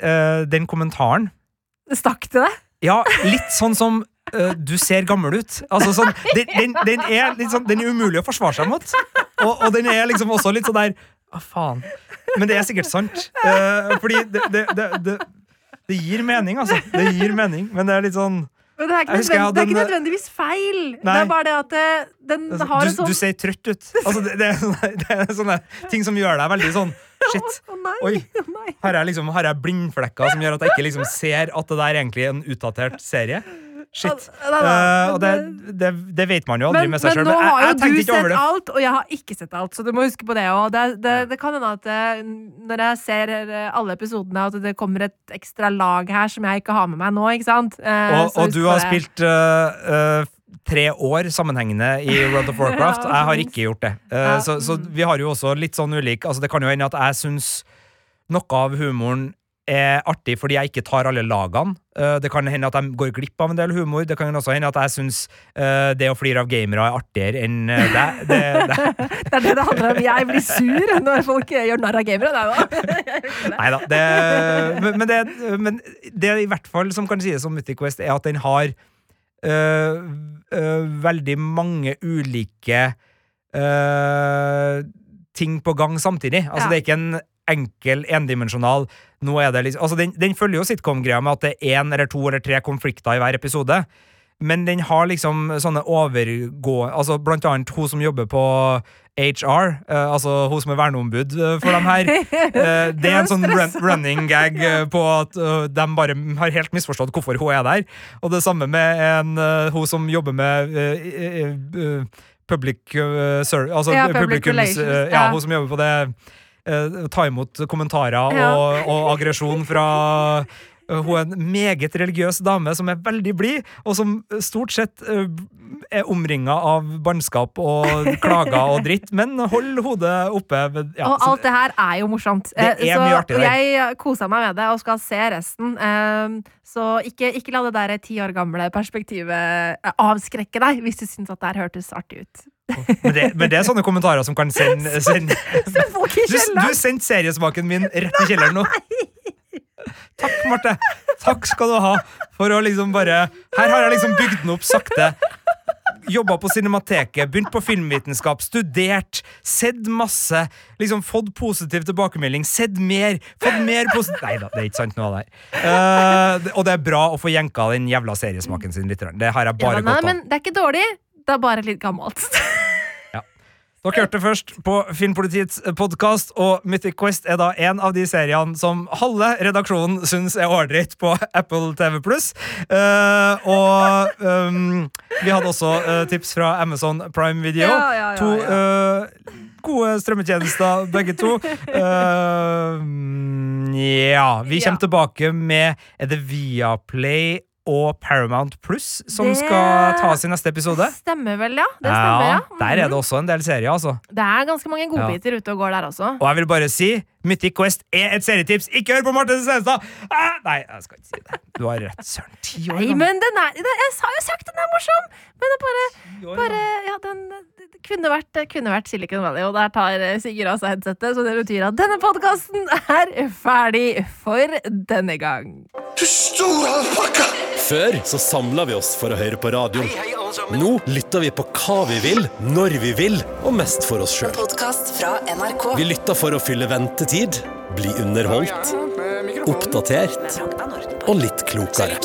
den kommentaren Stakk til det? Ja, litt sånn som eh, du ser gammel ut. Altså sånn, den, den, den er sånn Den er umulig å forsvare seg mot. Og, og den er liksom også litt sånn der Hva faen? Men det er sikkert sant. Uh, fordi det, det, det, det, gir mening, altså. Det gir mening, men det er litt sånn Men det er ikke, Jeg jeg den, det er ikke nødvendigvis feil. Det er bare det at det, den har en du, sånn du ser trøtt ut. Altså, det, det, er det er sånne ting som gjør deg veldig sånn Shit. Å nei, Oi. Her er, liksom, har jeg blindflekker som gjør at jeg ikke liksom ser at det der egentlig er en utdatert serie? Shit. Eh, og det, det, det vet man jo aldri Men, med seg men sjøl. nå har jo jeg jeg du sett alt, og jeg har ikke sett alt, så du må huske på det òg. Det, det, det kan hende at eh, når jeg ser eh, alle episodene, at det kommer et ekstra lag her som jeg ikke har med meg nå, ikke sant? Uh, Og, og du har spilt uh, tre år sammenhengende i World of Warcraft. Jeg har ikke gjort det. Uh, så, så mm. vi har jo også litt sånn ulik Altså Det kan jo hende at jeg syns noe av humoren er artig fordi jeg ikke tar alle lagene. Eh, det kan hende at jeg går glipp av en del humor. Det kan også hende at jeg syns eh, det å flire av gamere er artigere enn uh, deg. Det, det, Det er det det handler om. Jeg blir sur når folk eh, gjør narr av gamere. Er Nei da. Det, men, men, det, men det i hvert fall som kan sies om Mythic Quest, er at den har øh, øh, veldig mange ulike øh, ting på gang samtidig. Altså Ja. Det er ikke en enkel, endimensjonal nå er det liksom, altså den, den følger jo sitcom-greia med at det er én eller to eller tre konflikter i hver episode. Men den har liksom sånne overgå... Altså Blant annet hun som jobber på HR, uh, altså hun som er verneombud eh, for dem her. Uh, det er en sånn run, running gag eh, på at eh, de bare har helt misforstått hvorfor hun er der. Og det samme med en, eh, hun som jobber med eh, eh, eh, public service Altså Ja, public relations, eh, ja. hun som jobber på det eh, ta imot kommentarer Ja. og, og aggresjon fra eh, hun er en meget religiøs dame som er veldig blid, og som stort sett eh, er omringa av bannskap og klager og dritt, men hold hodet oppe. Ja, og alt det her er jo morsomt. Det Eh, er så mye artig der. jeg kosa meg med det og skal se resten. Eh, Så ikke, ikke la det der ti år gamle perspektivet eh, avskrekke deg, hvis du syns at det her hørtes artig ut. Men, det, men det er sånne kommentarer som kan sende, sende Så folk Du, du sendte seriesmaken min rett i kjelleren nå. Takk, Marte. Takk skal du ha for å liksom bare Her har jeg liksom bygd den opp sakte. Jobba på Cinemateket, begynt på filmvitenskap, studert, sett masse. Liksom Fått positiv tilbakemelding, sett mer. Fått mer positiv Nei da, det er ikke sant noe av det her. Uh, og det er bra å få jenka den jævla seriesmaken sin litt. Det har jeg Ja, bare nei, godt av. men det er ikke dårlig, det er bare litt gammelt. Dere hørte først på Filmpolitiets podkast, og Mythic Quest er da en av de seriene som halve redaksjonen syns er ålreit på Apple TV Pluss. og um, vi hadde også uh, tips fra Amazon Prime Video. Ja, ja, ja, to uh, gode strømmetjenester, begge to. Uh, ja, vi Ja. kommer tilbake med Er det Viaplay og Paramount Pluss som Det- skal tas i neste episode? Stemmer vel, ja. Det stemmer, ja. Der er det Mhm. også en del serier, altså. Det er ganske mange godbiter ute og går der også. Og jeg vil bare si Mythic Quest er et serietips. Ikke hør på Martin Stenstad! Ah, nei, jeg skal ikke si det. Du har rett, søren. Ti år Nei, gammel. men den er, den, jeg har jo sagt den er morsom! Men det bare, bare. Ja, den kunne vært, kunne vært Silicon Valley, og der tar eh, Sigurd av seg headsetet, så det betyr at denne podkasten er ferdig for denne gang. Du store alpakka! Før så samla vi oss for å høre på radioen. Nå lytter vi på hva vi vil, når vi vil, og mest for oss sjøl. Vi lytter for å fylle ventetid, bli underholdt, oppdatert og litt klokere.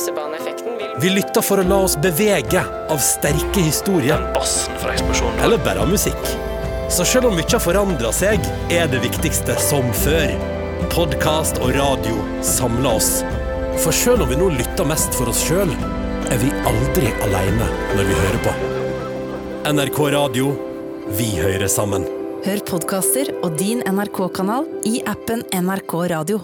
Vi lytter for å la oss bevege av sterke historier. Eller bare av musikk. Så selv om mye har forandra seg, er det viktigste som før. Podkast og radio samler oss. For selv om vi nå lytter mest for oss sjøl, er vi aldri aleine når vi hører på. NRK Radio vi hører sammen. Hør podkaster og din NRK-kanal i appen NRK Radio.